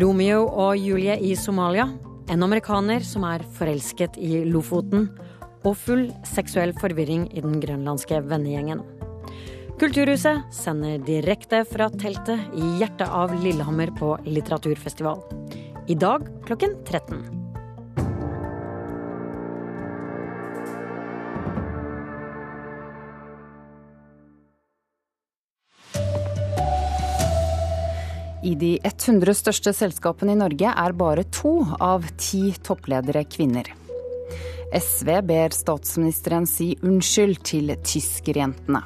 Romeo og Julie i Somalia. En amerikaner som er forelsket i Lofoten. Og full seksuell forvirring i den grønlandske vennegjengen. Kulturhuset sender direkte fra teltet i hjertet av Lillehammer på litteraturfestival. I dag klokken 13. I de 100 største selskapene i Norge er bare to av ti toppledere kvinner. SV ber statsministeren si unnskyld til tyskerjentene.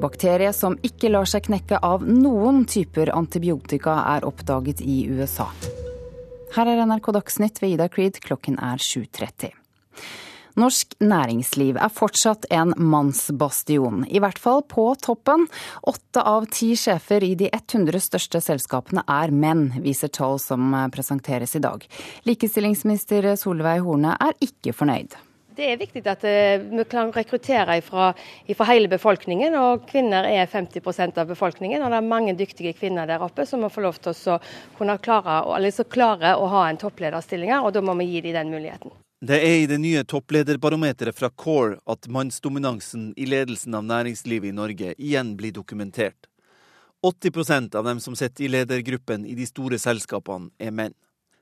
Bakterie som ikke lar seg knekke av noen typer antibiotika, er oppdaget i USA. Her er NRK Dagsnytt ved Ida Creed, klokken er 7.30. Norsk næringsliv er fortsatt en mannsbastion, i hvert fall på toppen. Åtte av ti sjefer i de 100 største selskapene er menn, viser tall som presenteres i dag. Likestillingsminister Solveig Horne er ikke fornøyd. Det er viktig at eh, vi kan rekruttere fra, hele befolkningen. og Kvinner er 50% av befolkningen. og Det er mange dyktige kvinner der oppe som må få lov til å klare, klare å ha en topplederstilling. og Da må vi gi dem den muligheten. Det er i det nye topplederbarometeret fra CORE at mannsdominansen i ledelsen av næringslivet i Norge igjen blir dokumentert. 80% av dem som sitter i ledergruppen i de store selskapene, er menn.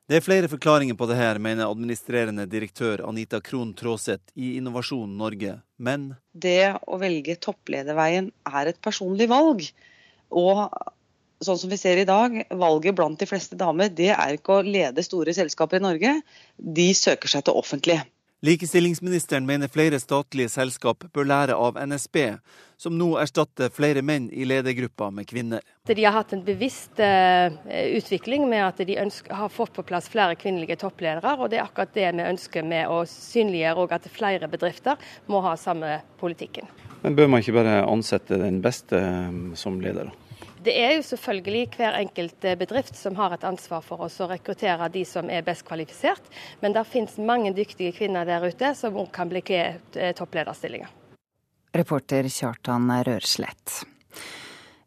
Det er flere forklaringer på det her, mener administrerende direktør Anita Krohn Traaseth i Innovasjon Norge, men Det å velge topplederveien er et personlig valg. Og sånn som vi ser i dag, valget blant de fleste damer, det er ikke å lede store selskaper i Norge. De søker seg til offentlig. Likestillingsministeren mener flere statlige selskap bør lære av NSB, som nå erstatter flere menn i ledergruppa med kvinner. De har hatt en bevisst uh, utvikling med at de ønsker, har fått på plass flere kvinnelige toppledere. og Det er akkurat det vi ønsker med å synliggjøre at flere bedrifter må ha samme politikken. Men Bør man ikke bare ansette den beste um, som leder? da? Det er jo selvfølgelig hver enkelt eh, bedrift som har et ansvar for å rekruttere de som er best kvalifisert, men det finnes mange dyktige kvinner der ute som òg kan bli eh, topplederstillinger. Reporter Kjartan Rørslett.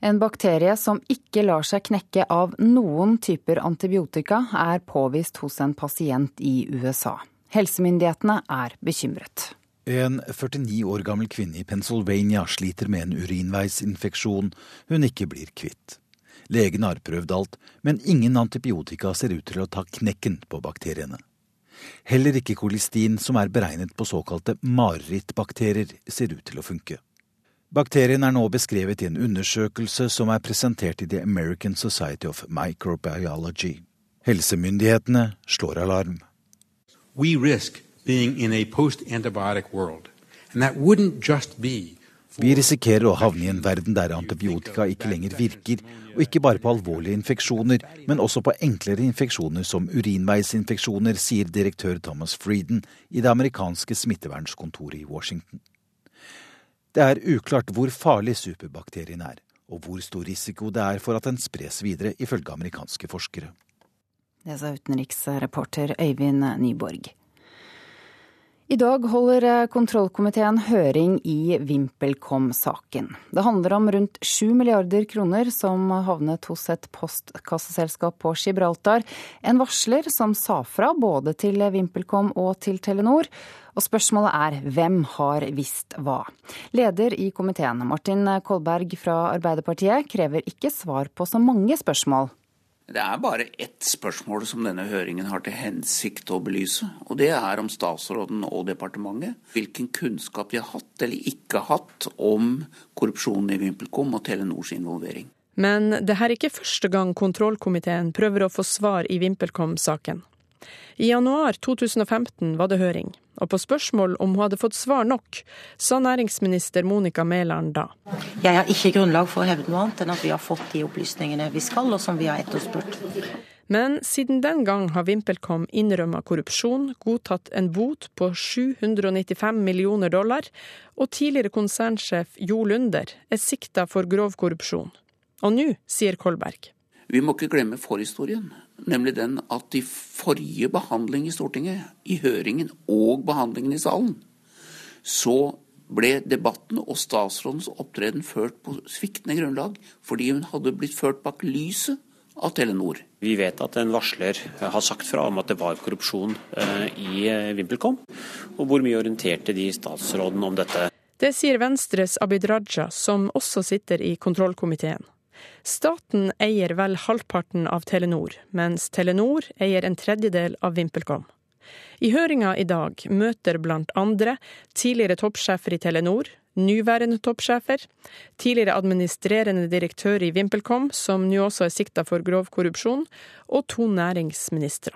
En bakterie som ikke lar seg knekke av noen typer antibiotika, er påvist hos en pasient i USA. Helsemyndighetene er bekymret. En 49 år gammel kvinne i Pennsylvania sliter med en urinveisinfeksjon hun ikke blir kvitt. Legene har prøvd alt, men ingen antibiotika ser ut til å ta knekken på bakteriene. Heller ikke kolistin, som er beregnet på såkalte marerittbakterier, ser ut til å funke. Bakterien er nå beskrevet i en undersøkelse som er presentert i The American Society of Microbiology. Helsemyndighetene slår alarm. We risk being in a post-antibiotic world, and that wouldn't just be vi risikerer å havne i en verden der antibiotika ikke lenger virker, og ikke bare på alvorlige infeksjoner, men også på enklere infeksjoner som urinveisinfeksjoner, sier direktør Thomas Frieden i det amerikanske smittevernskontoret i Washington. Det er uklart hvor farlig superbakterien er, og hvor stor risiko det er for at den spres videre, ifølge amerikanske forskere. Det sa utenriksreporter Øyvind Nyborg. I dag holder eh, kontrollkomiteen høring i VimpelCom-saken. Det handler om rundt 7 milliarder kroner som havnet hos et postkasseselskap på Gibraltar. En varsler som sa fra både til VimpelCom og til Telenor. Og spørsmålet er hvem har visst hva? Leder i komiteen, Martin Kolberg fra Arbeiderpartiet, krever ikke svar på så mange spørsmål det er bare ett spørsmål som denne høringen har til hensikt å belyse. Og det er om statsråden og departementet hvilken kunnskap de har hatt eller ikke hatt om korrupsjonen i VimpelCom og Telenors involvering. Men det her er ikke første gang kontrollkomiteen prøver å få svar i VimpelCom-saken. I januar 2015 var det høring, og på spørsmål om hun hadde fått svar nok, sa næringsminister Monica Mæland da. Jeg har ikke grunnlag for å hevde noe annet enn at vi har fått de opplysningene vi skal, og som vi har etterspurt. Men siden den gang har VimpelCom innrømma korrupsjon, godtatt en bot på 795 millioner dollar, og tidligere konsernsjef Jo Lunder er sikta for grov korrupsjon. Og nå, sier Kolberg. Vi må ikke glemme forhistorien nemlig den at i forrige behandling i Stortinget, i høringen og behandlingen i salen, så ble debatten og statsrådens opptreden ført på sviktende grunnlag fordi hun hadde blitt ført bak lyset av Telenor. Vi vet at en varsler har sagt fra om at det var korrupsjon eh, i eh, VimpelCom. Og hvor mye orienterte de statsråden om dette? Det sier Venstres Abid Raja, som også sitter i kontrollkomiteen. Staten eier vel halvparten av Telenor, mens Telenor eier en tredjedel av VimpelCom. I høringa i dag møter blant andre tidligere toppsjefer i Telenor, nyværende toppsjefer, tidligere administrerende direktør i VimpelCom, som nå også er sikta for grov korrupsjon, og to næringsministre.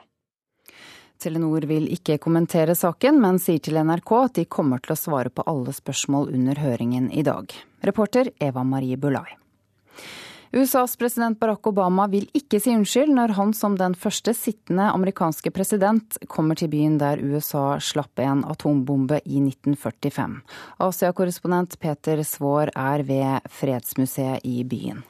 Telenor vil ikke kommentere saken, men sier til NRK at de kommer til å svare på alle spørsmål under høringen i dag. Reporter Eva Marie Bulai. USAs president Barack Obama vil ikke si unnskyld når han som den første sittende amerikanske president kommer til byen der USA slapp en atombombe i 1945. Asia-korrespondent Peter Svaar er ved Fredsmuseet i byen.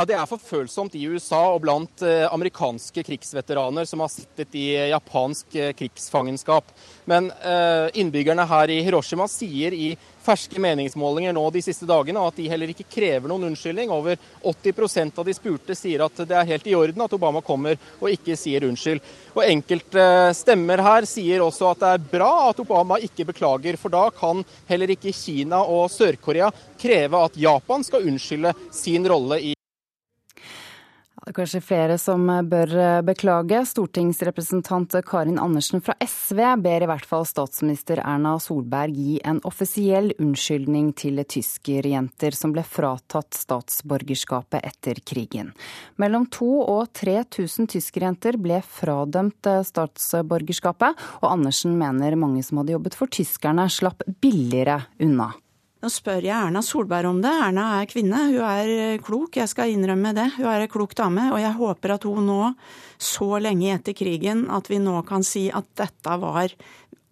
Ja, Det er for følsomt i USA og blant eh, amerikanske krigsveteraner som har sittet i japansk eh, krigsfangenskap. Men eh, innbyggerne her i Hiroshima sier i ferske meningsmålinger nå de siste dagene at de heller ikke krever noen unnskyldning. Over 80% av de spurte sier at det er helt i orden at Obama kommer og ikke sier unnskyld. Og Enkelte stemmer her sier også at det er bra at Obama ikke beklager, for da kan heller ikke Kina og Sør-Korea kreve at Japan skal unnskylde sin rolle i det er kanskje flere som bør beklage. Stortingsrepresentant Karin Andersen fra SV ber i hvert fall statsminister Erna Solberg gi en offisiell unnskyldning til tyskerjenter som ble fratatt statsborgerskapet etter krigen. Mellom 2000 og 3000 tyskerjenter ble fradømt statsborgerskapet, og Andersen mener mange som hadde jobbet for tyskerne, slapp billigere unna. Nå spør jeg Erna Solberg om det. Erna er kvinne, hun er eh, klok, jeg skal innrømme det. Hun er en klok dame, og jeg håper at hun nå, så lenge etter krigen, at vi nå kan si at dette var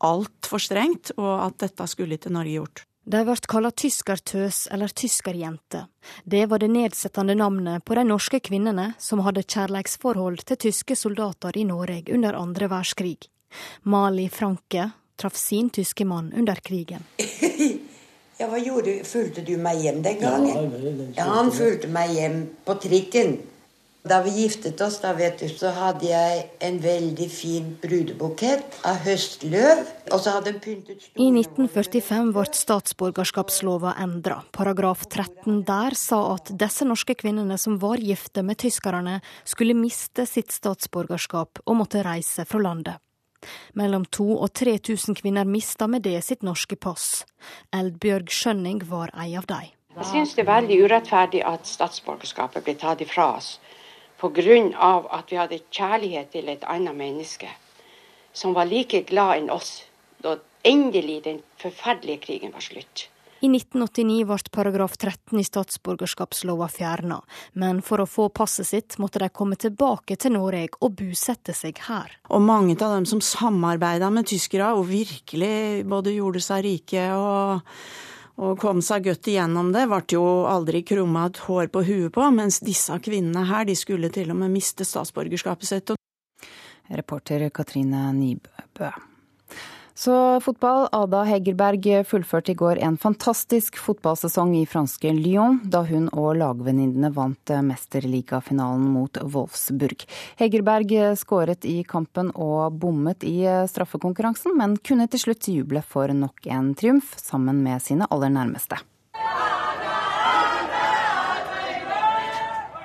altfor strengt, og at dette skulle ikke Norge gjort. De ble kalt tyskertøs eller tyskerjente. Det var det nedsettende navnet på de norske kvinnene som hadde kjærleiksforhold til tyske soldater i Norge under andre verdenskrig. Mali Franke traff sin tyske mann under krigen. Ja, hva gjorde du? Fulgte du meg hjem den gangen? Ja, han fulgte meg hjem på trikken. Da vi giftet oss, da vet du, så hadde jeg en veldig fin brudebukett av høstløv. Og så hadde hun pyntet I 1945 ble statsborgerskapslova endra. Paragraf 13 der sa at disse norske kvinnene som var gifte med tyskerne, skulle miste sitt statsborgerskap og måtte reise fra landet. Mellom 2000 og 3000 kvinner mista med det sitt norske pass. Eldbjørg Skjønning var ei av dem. Jeg syns det er veldig urettferdig at statsborgerskapet ble tatt ifra oss pga. at vi hadde kjærlighet til et annet menneske som var like glad enn oss da endelig den forferdelige krigen var slutt. I 1989 ble paragraf 13 i statsborgerskapslova fjerna, men for å få passet sitt måtte de komme tilbake til Norge og bosette seg her. Og mange av dem som samarbeida med tyskere og virkelig både gjorde seg rike og, og kom seg godt igjennom det, ble jo aldri krumma et hår på huet på, mens disse kvinnene her, de skulle til og med miste statsborgerskapet sitt. Reporter Katrine Nybø. Så fotball. Ada Hegerberg fullførte i går en fantastisk fotballsesong i franske Lyon, da hun og lagvenninnene vant mesterligafinalen mot Wolfsburg. Hegerberg skåret i kampen og bommet i straffekonkurransen, men kunne til slutt juble for nok en triumf, sammen med sine aller nærmeste.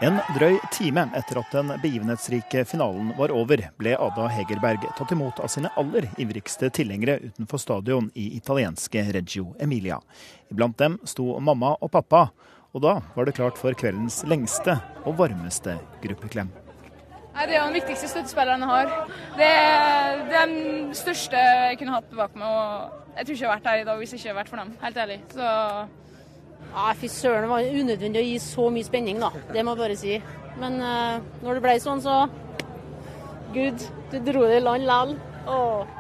En drøy time etter at den begivenhetsrike finalen var over, ble Ada Hegerberg tatt imot av sine aller ivrigste tilhengere utenfor stadion i italienske Reggio Emilia. Iblant dem sto mamma og pappa, og da var det klart for kveldens lengste og varmeste gruppeklem. Det er den viktigste støttespilleren jeg har. Det er den største jeg kunne hatt bak meg. og Jeg tror ikke jeg hadde vært her i dag hvis jeg ikke hadde vært for dem, helt ærlig. Så ja, Fy søren, det var unødvendig å gi så mye spenning, da. Det må jeg bare si. Men uh, når det ble sånn, så Gud, du dro det i land likevel.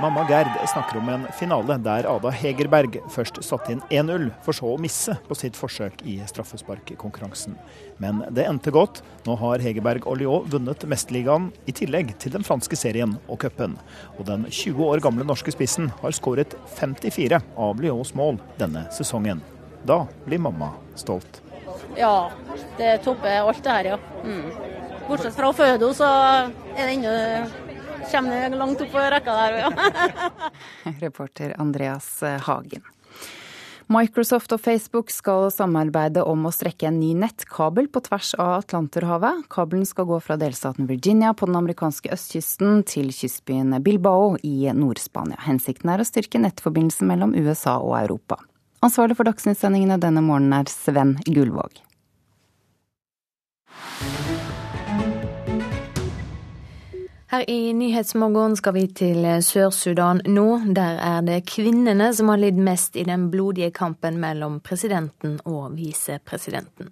Mamma Gerd snakker om en finale der Ada Hegerberg først satte inn 1-0, for så å misse på sitt forsøk i straffesparkkonkurransen. Men det endte godt. Nå har Hegerberg og Lyon vunnet Mesterligaen, i tillegg til den franske serien og cupen. Og den 20 år gamle norske spissen har skåret 54 av Lyons mål denne sesongen. Da blir mamma stolt. Ja, det topper alt det her, ja. Mm. Bortsett fra å føde henne, så er det ennå kommer det langt opp på rekka der, ja. Reporter Andreas Hagen. Microsoft og Facebook skal samarbeide om å strekke en ny nettkabel på tvers av Atlanterhavet. Kabelen skal gå fra delstaten Virginia på den amerikanske østkysten til kystbyen Bilbao i Nord-Spania. Hensikten er å styrke nettforbindelsen mellom USA og Europa. Ansvarlig for Dagsnytt-sendingene denne morgenen er Sven Gullvåg. Her i Nyhetsmorgen skal vi til Sør-Sudan nå. Der er det kvinnene som har lidd mest i den blodige kampen mellom presidenten og visepresidenten.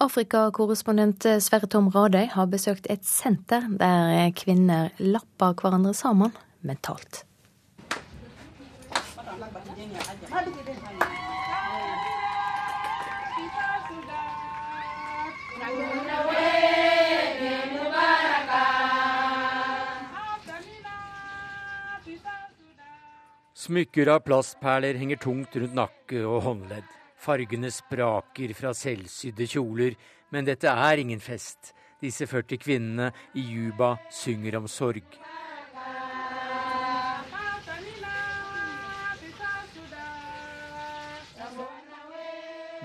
Afrikakorrespondent Sverre Tom Radøy har besøkt et senter der kvinner lapper hverandre sammen mentalt. Smykker av plastperler henger tungt rundt nakke og håndledd. Fargene spraker fra selvsydde kjoler, men dette er ingen fest. Disse 40 kvinnene i Juba synger om sorg.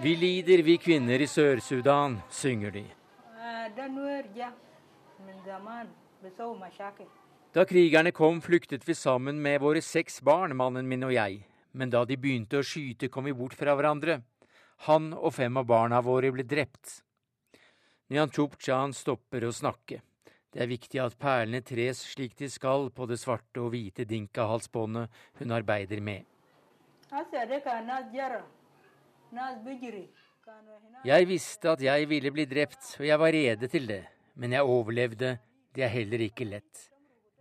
Vi lider, vi kvinner i Sør-Sudan, synger de. Da krigerne kom, flyktet vi sammen med våre seks barn, mannen min og jeg. Men da de begynte å skyte, kom vi bort fra hverandre. Han og fem av barna våre ble drept. Nyanchupchan stopper å snakke. Det er viktig at perlene tres slik de skal på det svarte og hvite dinkahalsbåndet hun arbeider med. Jeg visste at jeg ville bli drept, og jeg var rede til det, men jeg overlevde. Det er heller ikke lett.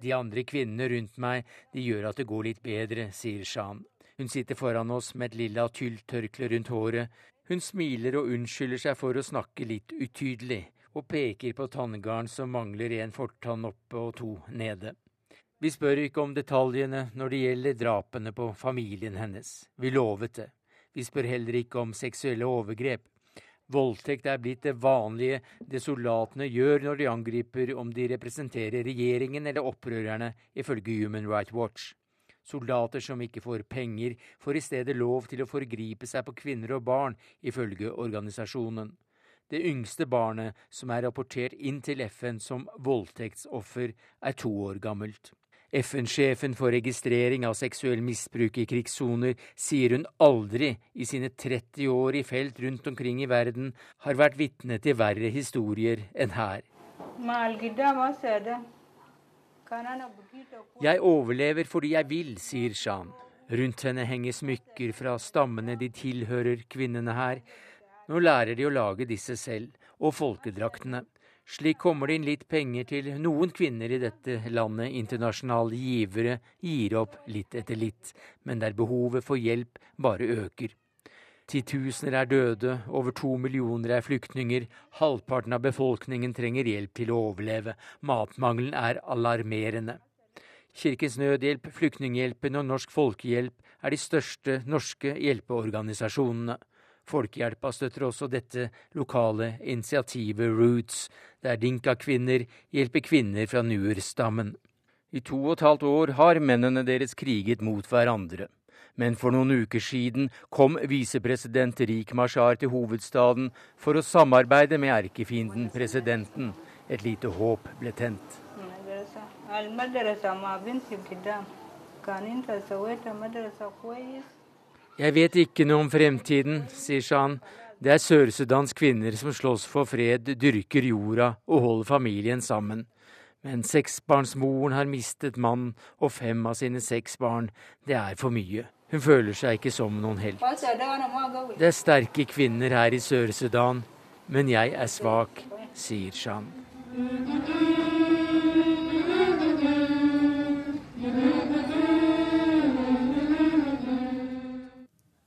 De andre kvinnene rundt meg, de gjør at det går litt bedre, sier Shan. Hun sitter foran oss med et lilla tylltørkle rundt håret. Hun smiler og unnskylder seg for å snakke litt utydelig, og peker på tanngarn som mangler en fortann oppe og to nede. Vi spør ikke om detaljene når det gjelder drapene på familien hennes. Vi lovet det. Vi spør heller ikke om seksuelle overgrep. Voldtekt er blitt det vanlige, det soldatene gjør når de angriper om de representerer regjeringen eller opprørerne, ifølge Human Rights Watch. Soldater som ikke får penger, får i stedet lov til å forgripe seg på kvinner og barn, ifølge organisasjonen. Det yngste barnet som er rapportert inn til FN som voldtektsoffer, er to år gammelt. FN-sjefen for registrering av seksuell misbruk i krigssoner sier hun aldri i sine 30 år i felt rundt omkring i verden har vært vitne til verre historier enn her. Jeg overlever fordi jeg vil, sier Shan. Rundt henne henger smykker fra stammene de tilhører, kvinnene her. Nå lærer de å lage disse selv, og folkedraktene. Slik kommer det inn litt penger til noen kvinner i dette landet. Internasjonale givere gir opp litt etter litt, men der behovet for hjelp bare øker. Titusener er døde, over to millioner er flyktninger, halvparten av befolkningen trenger hjelp til å overleve, matmangelen er alarmerende. Kirkens Nødhjelp, Flyktninghjelpen og Norsk Folkehjelp er de største norske hjelpeorganisasjonene. Folkehjelpa støtter også dette lokale initiativet Roots, der dinka-kvinner hjelper kvinner fra nuer-stammen. I to og et halvt år har mennene deres kriget mot hverandre. Men for noen uker siden kom visepresident Rik Mashar til hovedstaden for å samarbeide med erkefienden presidenten. Et lite håp ble tent. Jeg vet ikke noe om fremtiden, sier Shan. Det er Sør-Sudans kvinner som slåss for fred, dyrker jorda og holder familien sammen. Men seksbarnsmoren har mistet mannen og fem av sine seks barn. Det er for mye. Hun føler seg ikke som noen helt. Det er sterke kvinner her i Sør-Sudan, men jeg er svak, sier Shan.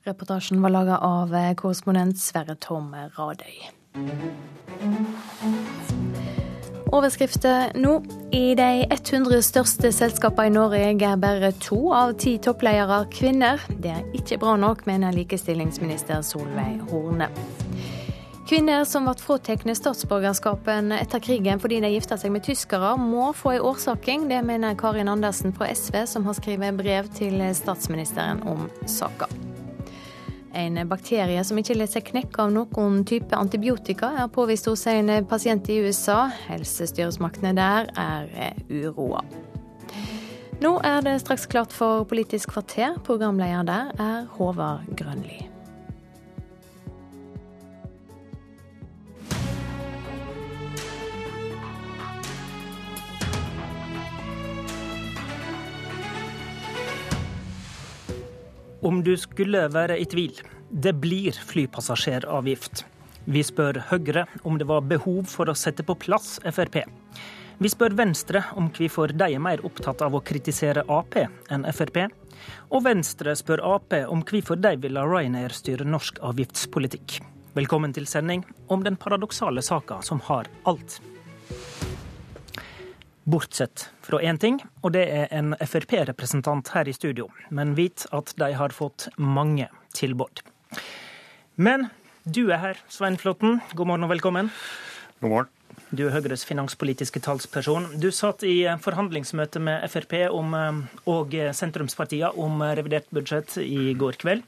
Reportasjen var laga av korrespondent Sverre Tom Radøy. Overskrifter nå. I de 100 største selskapene i Norge er bare to av ti toppledere kvinner. Det er ikke bra nok, mener likestillingsminister Solveig Horne. Kvinner som ble fratatt statsborgerskapen etter krigen fordi de gifta seg med tyskere, må få en årsaking. Det mener Karin Andersen fra SV, som har skrevet brev til statsministeren om saka. En bakterie som ikke lar seg knekke av noen type antibiotika, er påvist hos en pasient i USA. Helsestyresmaktene der er uroa. Nå er det straks klart for Politisk kvarter. Programleder der er Håvard Grønli. Om du skulle være i tvil, det blir flypassasjeravgift. Vi spør Høyre om det var behov for å sette på plass Frp. Vi spør Venstre om hvorfor de er mer opptatt av å kritisere Ap enn Frp. Og Venstre spør Ap om hvorfor de vil la Ryanair styre norsk avgiftspolitikk. Velkommen til sending om den paradoksale saka som har alt. Bortsett fra én ting, og det er en Frp-representant her i studio. Men vit at de har fått mange tilbud. Men du er her, Svein Flåtten. God morgen og velkommen. God morgen. Du er Høyres finanspolitiske talsperson. Du satt i forhandlingsmøte med Frp om, og sentrumspartiene om revidert budsjett i går kveld.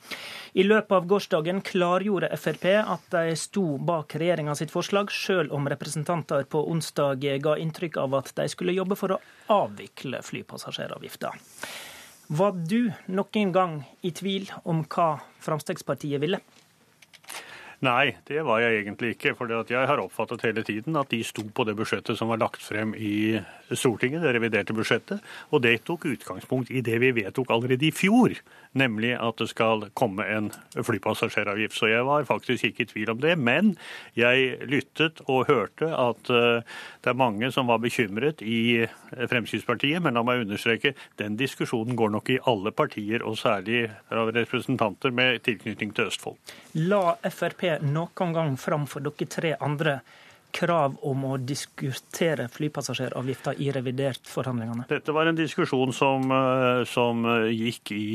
I løpet av gårsdagen klargjorde Frp at de sto bak regjeringa sitt forslag, sjøl om representanter på onsdag ga inntrykk av at de skulle jobbe for å avvikle flypassasjeravgifta. Var du noen gang i tvil om hva Fremskrittspartiet ville? Nei, det var jeg egentlig ikke. For jeg har oppfattet hele tiden at de sto på det budsjettet som var lagt frem i Stortinget, det reviderte budsjettet. Og det tok utgangspunkt i det vi vedtok allerede i fjor, nemlig at det skal komme en flypassasjeravgift. Så jeg var faktisk ikke i tvil om det. Men jeg lyttet og hørte at eh, det er mange som var bekymret i Fremskrittspartiet. Men la meg understreke, den diskusjonen går nok i alle partier, og særlig av representanter med tilknytning til Østfold. La Frp noen gang fram for dere tre andre krav om å diskutere flypassasjeravgifta i revidert-forhandlingene? Dette var en diskusjon som, eh, som gikk i,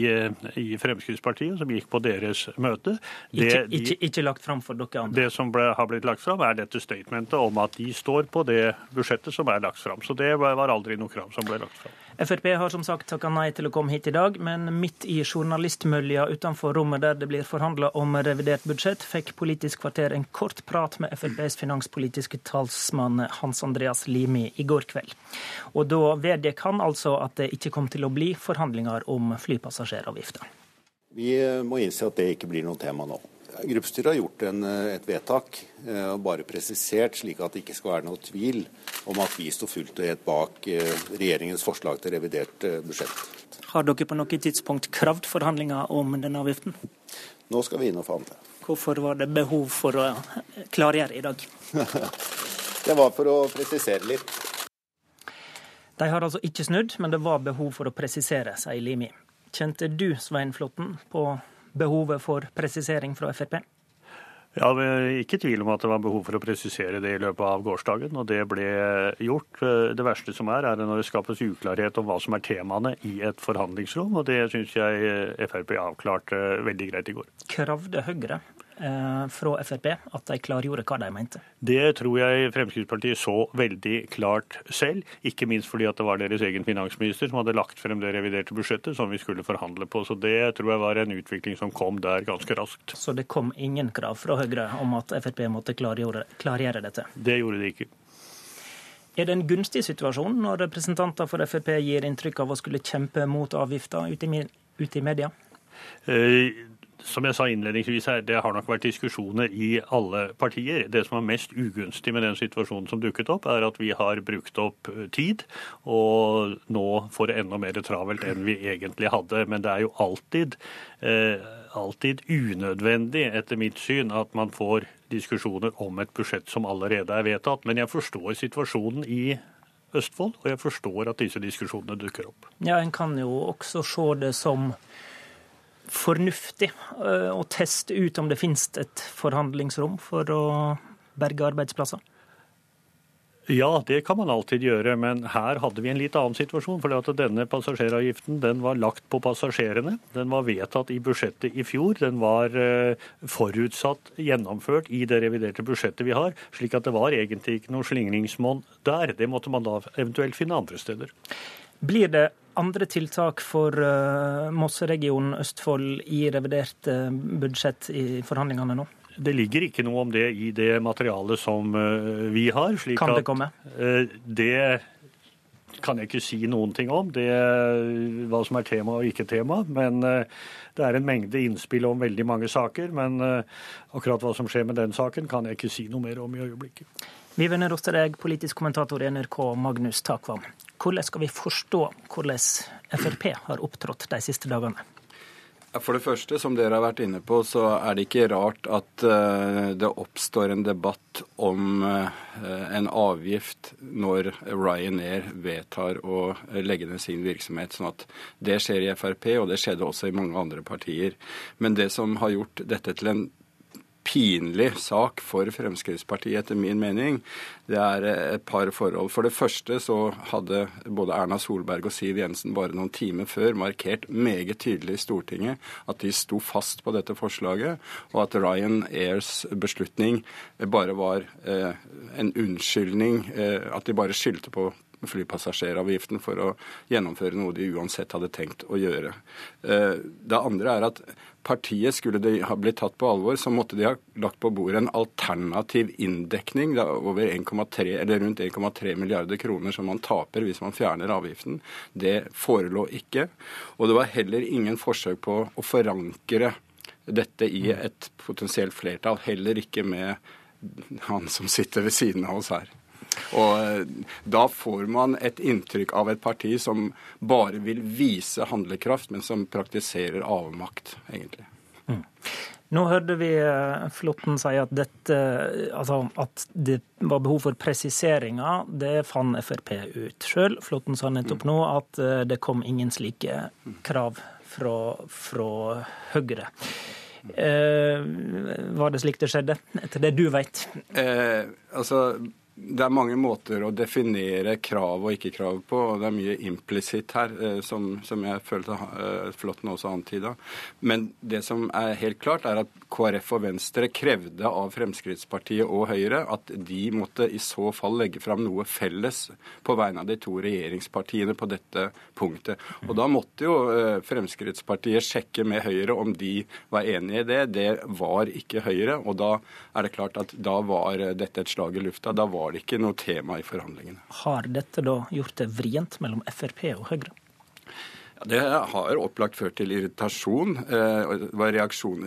i, Fremskrittspartiet, som gikk på deres møte. Det, ikke, ikke, ikke, lagt fram for dere andre? Det som ble, har blitt lagt fram, er dette statementet om at de står på det budsjettet som er lagt fram. Så det var aldri noe krav som ble lagt fram. Frp har som sagt takka nei til å komme hit i dag, men midt i journalistmølja utenfor rommet der det blir forhandla om revidert budsjett, fikk Politisk kvarter en kort prat med FrPs finanspolitiske talsmann Hans Andreas Limi i går kveld. Og da vedgikk han altså at det ikke kom til å bli forhandlinger om flypassasjeravgifta. Vi må innse at det ikke blir noe tema nå. Gruppestyret har gjort en, eh, et vedtak eh, og bare presisert, slik at det ikke skal være noe tvil om at vi står fullt og helt bak eh, regjeringens forslag til revidert budsjett. Har dere på noe tidspunkt kravd forhandlinger om denne avgiften? Nå skal vi inn og forhandle. Hvorfor var det behov for å klargjøre i dag? det var for å presisere litt. De har altså ikke snudd, men det var behov for å presisere, sier Limi. Kjente du, Svein Flåtten, på behovet for presisering fra Frp? Ja, vi er Ikke tvil om at det var behov for å presisere det i løpet av gårsdagen, og det ble gjort. Det verste som er, er når det skapes uklarhet om hva som er temaene i et forhandlingsrom, og det syns jeg Frp avklarte veldig greit i går. Kravde Høyre fra Frp at de klargjorde hva de mente? Det tror jeg Fremskrittspartiet så veldig klart selv. Ikke minst fordi at det var deres egen finansminister som hadde lagt frem det reviderte budsjettet som vi skulle forhandle på. Så det tror jeg var en utvikling som kom der ganske raskt. Så det kom ingen krav fra Høyre om at Frp måtte klargjøre, klargjøre dette? Det gjorde de ikke. Er det en gunstig situasjon når representanter for Frp gir inntrykk av å skulle kjempe mot avgifter ute i media? Som jeg sa innledningsvis her, det har nok vært diskusjoner i alle partier. Det som er mest ugunstig med den situasjonen som dukket opp, er at vi har brukt opp eh, tid, og nå får det enda mer travelt enn vi egentlig hadde. Men det er jo alltid, eh, alltid unødvendig, etter mitt syn, at man får diskusjoner om et budsjett som allerede er vedtatt. Men jeg forstår situasjonen i Østfold, og jeg forstår at disse diskusjonene dukker opp. Ja, En kan jo også se det som fornuftig eh, å teste ut om det finnes et forhandlingsrom for å berge arbeidsplasser? Ja, det kan man alltid gjøre, men her hadde vi en litt annen situasjon. For denne passasjeravgiften den var lagt på passasjerene. Den var vedtatt i budsjettet i fjor. Den var eh, forutsatt gjennomført i det reviderte budsjettet vi har. Slik at det var egentlig ikke noe slingringsmonn der. Det måtte man da eventuelt finne andre steder. Blir det andre tiltak for uh, Mosseregionen Østfold i revidert uh, budsjett i forhandlingene nå? Det ligger ikke noe om det i det materialet som uh, vi har. kan det komme? det kan jeg ikke si noen ting om, det, hva som er tema og ikke tema. Men det er en mengde innspill om veldig mange saker. Men akkurat hva som skjer med den saken, kan jeg ikke si noe mer om i øyeblikket. Vi vender oss til deg, politisk kommentator i NRK Magnus Takvam. Hvordan skal vi forstå hvordan Frp har opptrådt de siste dagene? For det første, som dere har vært inne på, så er det ikke rart at uh, det oppstår en debatt om uh, en avgift når Ryanair vedtar å legge ned sin virksomhet. Sånn at det skjer i Frp, og det skjedde også i mange andre partier. Men det som har gjort dette til en pinlig sak for Fremskrittspartiet, etter min mening, det er et par forhold. For det første så hadde både Erna Solberg og Siv Jensen bare noen timer før markert meget tydelig i Stortinget at de sto fast på dette forslaget, og at Ryan Airs beslutning bare var eh, en unnskyldning, eh, at de bare skyldte på flypassasjeravgiften for å gjennomføre noe de uansett hadde tenkt å gjøre. Eh, det andre er at partiet, skulle de ha blitt tatt på alvor, så måtte de ha lagt på bordet en alternativ inndekning over 1,3, eller rundt 1,3 milliarder kroner som man taper hvis man fjerner avgiften. Det forelå ikke. Og det var heller ingen forsøk på å forankre dette i et potensielt flertall. Heller ikke med han som sitter ved siden av oss her. Og eh, Da får man et inntrykk av et parti som bare vil vise handlekraft, men som praktiserer avmakt, egentlig. Mm. Nå hørte vi eh, Flåtten si at, dette, altså at det var behov for presiseringer. Det fant Frp ut sjøl. Flåtten sa nettopp nå at eh, det kom ingen slike krav fra, fra Høyre. Eh, var det slik det skjedde, etter det du vet? Eh, altså, det er mange måter å definere krav og ikke-krav på, og det er mye implisitt her, eh, som, som jeg følte uh, Flåtten også antyda. Men det som er helt klart, er at KrF og Venstre krevde av Fremskrittspartiet og Høyre at de måtte i så fall legge fram noe felles på vegne av de to regjeringspartiene på dette punktet. Og da måtte jo uh, Fremskrittspartiet sjekke med Høyre om de var enig i det. Det var ikke Høyre, og da er det klart at da var dette et slag i lufta. Da var var det ikke noe tema i forhandlingene. Har dette da gjort det vrient mellom Frp og Høyre? Ja, det har opplagt ført til irritasjon. Eh, det var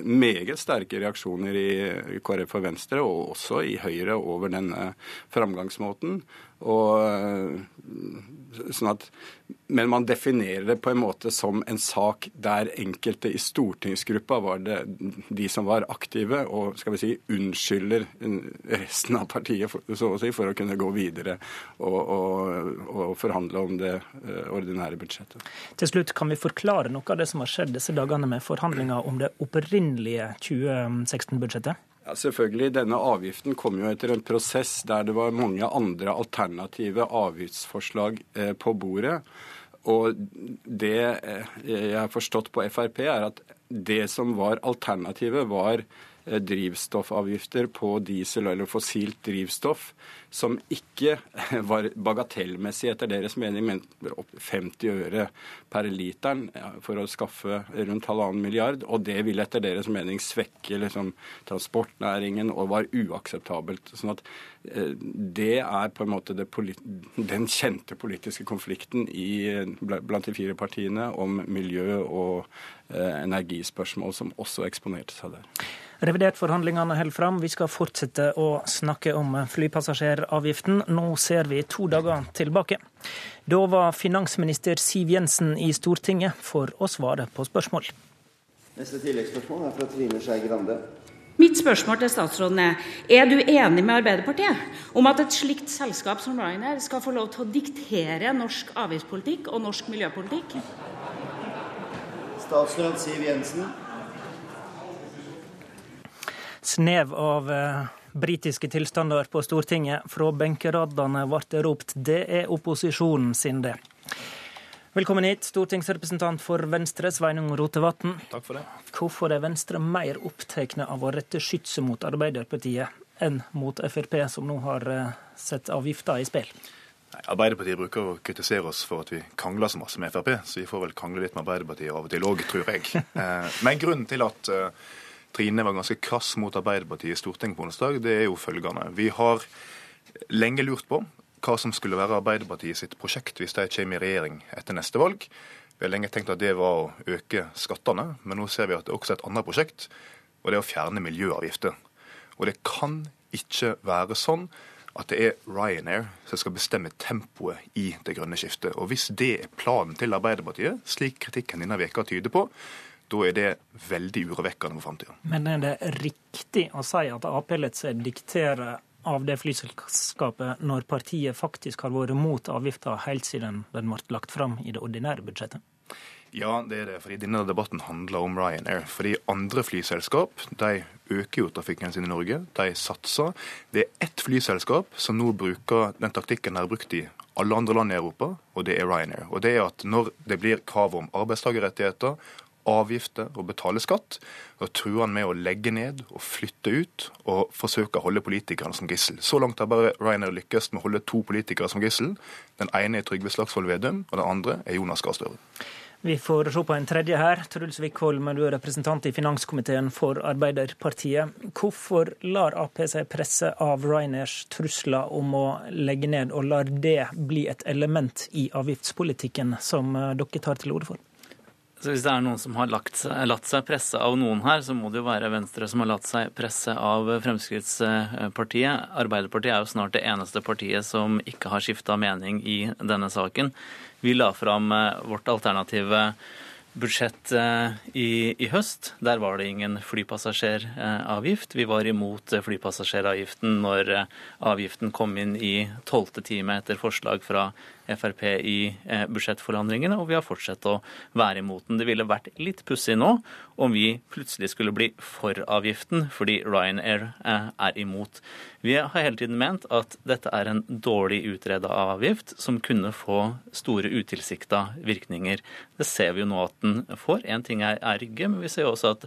meget sterke reaksjoner i KrF og Venstre, og også i Høyre, over denne framgangsmåten. Og, eh, sånn at, men man definerer det på en måte som en sak der enkelte i stortingsgruppa var det de som var aktive, og skal vi si unnskylder resten av partiet så å si, for å kunne gå videre og, og, og forhandle om det eh, ordinære budsjettet. Til slutt, kan vi forklare noe av det som har skjedd disse dagene med forhandlinger om det opprinnelige 2016-budsjettet? Ja, selvfølgelig. Denne avgiften kom jo etter en prosess der det var mange andre alternative avgiftsforslag eh, på bordet. Og det eh, jeg har forstått på Frp, er at det som var alternativet, var Eh, drivstoffavgifter på diesel eller fossilt drivstoff som ikke var bagatellmessig etter deres mening, men opp 50 øre per literen for å skaffe rundt halvannen milliard. Og det ville etter deres mening svekke liksom, transportnæringen og var uakseptabelt. sånn at eh, det er på en måte den kjente politiske konflikten i, blant de fire partiene om miljø og eh, energispørsmål som også eksponerte seg der. Revidert-forhandlingene holder fram. Vi skal fortsette å snakke om flypassasjeravgiften. Nå ser vi to dager tilbake. Da var finansminister Siv Jensen i Stortinget for å svare på spørsmål. Neste tilleggsspørsmål er fra Trine Skei Grande. Mitt spørsmål til statsråden er er du enig med Arbeiderpartiet om at et slikt selskap som Ryanair skal få lov til å diktere norsk avgiftspolitikk og norsk miljøpolitikk? Statsråd Siv Jensen snev av eh, britiske tilstander på Stortinget. Fra benkeradene ble det ropt 'det er opposisjonen sin, det'. Velkommen hit, stortingsrepresentant for Venstre, Sveinung Rotevatn. Takk for det. Hvorfor er Venstre mer opptatt av å rette skytset mot Arbeiderpartiet enn mot Frp, som nå har eh, sett avgifter i spill? Arbeiderpartiet bruker å kritisere oss for at vi krangler så masse med Frp, så vi får vel krangle litt med Arbeiderpartiet av og til òg, tror jeg. Eh, men grunnen til at Trine var ganske krass mot Arbeiderpartiet i Stortinget på onsdag, det er jo følgende. Vi har lenge lurt på hva som skulle være Arbeiderpartiet sitt prosjekt hvis de kommer i regjering etter neste valg. Vi har lenge tenkt at det var å øke skattene, men nå ser vi at det er også et annet prosjekt, og det er å fjerne miljøavgifter. Og det kan ikke være sånn at det er Ryanair som skal bestemme tempoet i det grønne skiftet. Og hvis det er planen til Arbeiderpartiet, slik kritikken denne veka tyder på, da er det veldig urovekkende for framtida. Men er det riktig å si at Ap lar seg diktere av det flyselskapet når partiet faktisk har vært mot avgifta helt siden den ble lagt fram i det ordinære budsjettet? Ja, det er det. fordi Denne debatten handler om Ryanair. Fordi andre flyselskap de øker jo trafikken sin i Norge. De satser. Det er ett flyselskap som nå bruker den taktikken de har brukt i alle andre land i Europa, og det er Ryanair. Og det er at Når det blir krav om arbeidstakerrettigheter avgifter og betale skatt. Og truer han med å legge ned og flytte ut og forsøke å holde politikerne som gissel. Så langt har bare Ryanair lykkes med å holde to politikere som gissel. Den ene er Trygve Slagsvold Vedum, og den andre er Jonas Gahr Støre. Vi får se på en tredje her. Truls Wickholm, du er representant i finanskomiteen for Arbeiderpartiet. Hvorfor lar Ap seg presse av Ryanairs trusler om å legge ned, og lar det bli et element i avgiftspolitikken som dere tar til orde for? Så Hvis det er noen som har seg, latt seg presse av noen her, så må det jo være Venstre som har latt seg presse av Fremskrittspartiet. Arbeiderpartiet er jo snart det eneste partiet som ikke har skifta mening i denne saken. Vi la fram eh, vårt alternative budsjett eh, i, i, høst. Der var det ingen flypassasjeravgift. Vi var imot flypassasjeravgiften når eh, avgiften kom inn i tolvte time etter forslag fra Frp i budsjettforhandlingene, og vi har fortsatt å være imot den. Det ville vært litt pussig nå om vi plutselig skulle bli for avgiften fordi Ryanair er imot. Vi har hele tiden ment at dette er en dårlig utreda avgift som kunne få store utilsikta virkninger. Det ser vi jo nå at den får. Én ting er, Rygge, men vi ser jo også at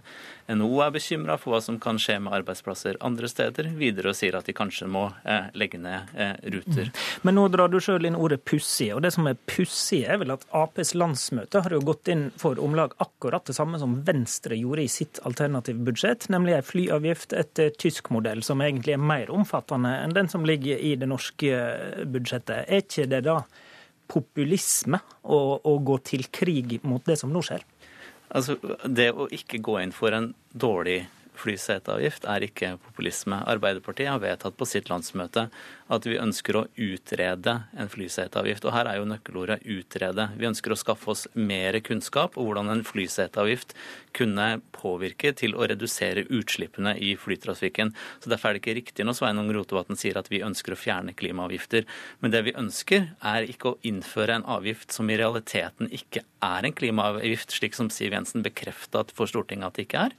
NHO er bekymra for hva som kan skje med arbeidsplasser andre steder. Videre og sier at de kanskje må eh, legge ned eh, ruter. Mm. Men nå drar du sjøl inn ordet pussig. Og det som er pussig, er vel at Aps landsmøte har jo gått inn for om lag akkurat det samme som Venstre gjorde i sitt alternative budsjett, nemlig en flyavgift etter tysk modell, som egentlig er mer omfattende enn den som ligger i det norske budsjettet. Er ikke det da populisme å, å gå til krig mot det som nå skjer? Altså, Det å ikke gå inn for en dårlig flyseteavgift er ikke populisme. Arbeiderpartiet har vedtatt på sitt landsmøte at vi ønsker å utrede en flyseteavgift. Og her er jo nøkkelordet 'utrede'. Vi ønsker å skaffe oss mer kunnskap om hvordan en flyseteavgift kunne påvirke til å redusere utslippene i flytrafikken. Så Derfor er det ikke riktig når Sveinung Rotevatn sier at vi ønsker å fjerne klimaavgifter. Men det vi ønsker, er ikke å innføre en avgift som i realiteten ikke er en klimaavgift, slik som Siv Jensen bekrefta for Stortinget at det ikke er.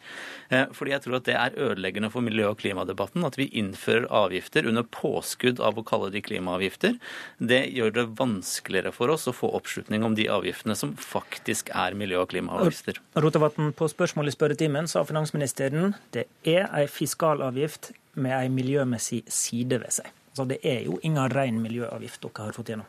Eh, fordi jeg tror at det er ødeleggende for miljø- og klimadebatten at vi innfører avgifter under påskudd av å kalle de klimaavgifter, det gjør det vanskeligere for oss å få oppslutning om de avgiftene som faktisk er miljø- og klimaavgifter. Rotevatn, på spørsmål i spørretimen sa finansministeren det er ei fiskalavgift med ei miljømessig side ved seg. Så det er jo ingen ren miljøavgift dere har fått gjennom.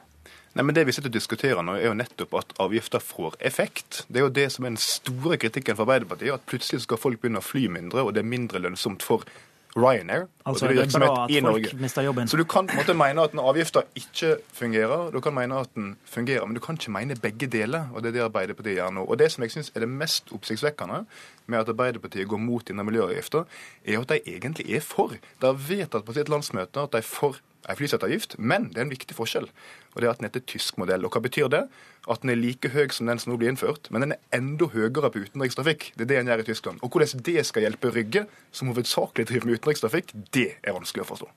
Nei, men Det vi sitter og diskuterer nå, er jo nettopp at avgifter får effekt. Det er jo det som er den store kritikken for Arbeiderpartiet. At plutselig skal folk begynne å fly mindre, og det er mindre lønnsomt for Ryanair. Altså det bra at folk mister jobben. Så du kan på en måte mene at en avgifta ikke fungerer, du kan mene at den fungerer, men du kan ikke mene begge deler. og Det er det Arbeiderpartiet gjør nå. Og Det som jeg syns er det mest oppsiktsvekkende med at Arbeiderpartiet går mot denne miljøavgifta, er at de egentlig er for. De har vedtatt på sitt landsmøte at de er for en flyseteavgift, men det er en viktig forskjell. Og det er at den heter tysk modell. Og hva betyr det? At den er like høy som den som nå blir innført, men den er enda høyere på utenrikstrafikk. Det er det en gjør i Tyskland. Og hvordan det skal hjelpe Rygge, som hovedsakelig driver med utenrikstrafikk, det er vanskelig å forstå.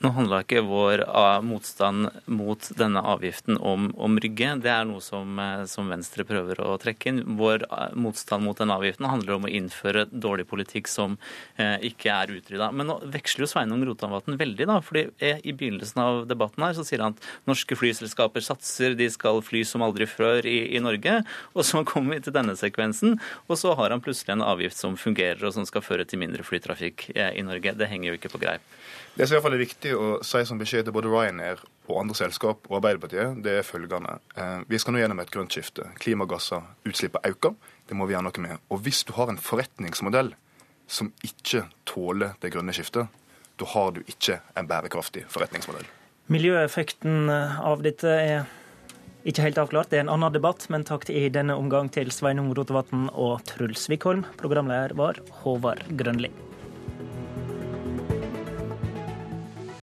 Nå handla ikke vår motstand mot denne avgiften om, om Rygge. Det er noe som, eh, som, Venstre prøver å trekke inn. Vår motstand mot denne avgiften handler om å innføre dårlig politikk som eh, ikke er utrydda. Men nå veksler jo Sveinung Rotevatn veldig, da. fordi eh, I begynnelsen av debatten her så sier han at norske flyselskaper satser, de skal fly som aldri før i, i Norge. Og så kommer vi til denne sekvensen, og så har han plutselig en avgift som fungerer og som skal føre til mindre flytrafikk eh, i Norge. Det henger jo ikke på greip. Det som i hvert fall er viktig å si som beskjed til både Ryanair og andre selskap og Arbeiderpartiet, det er følgende. Eh, vi skal nå gjennom et grønt skifte. Klimagasser, utslippet øker. Det må vi gjøre noe med. Og hvis du har en forretningsmodell som ikke tåler det grønne skiftet, da har du ikke en bærekraftig forretningsmodell. Miljøeffekten av dette er ikke helt avklart, det er en annen debatt, men takk i denne omgang til Sveinung Rotevatn og Truls Wickholm. Programleder var Håvard Grønli.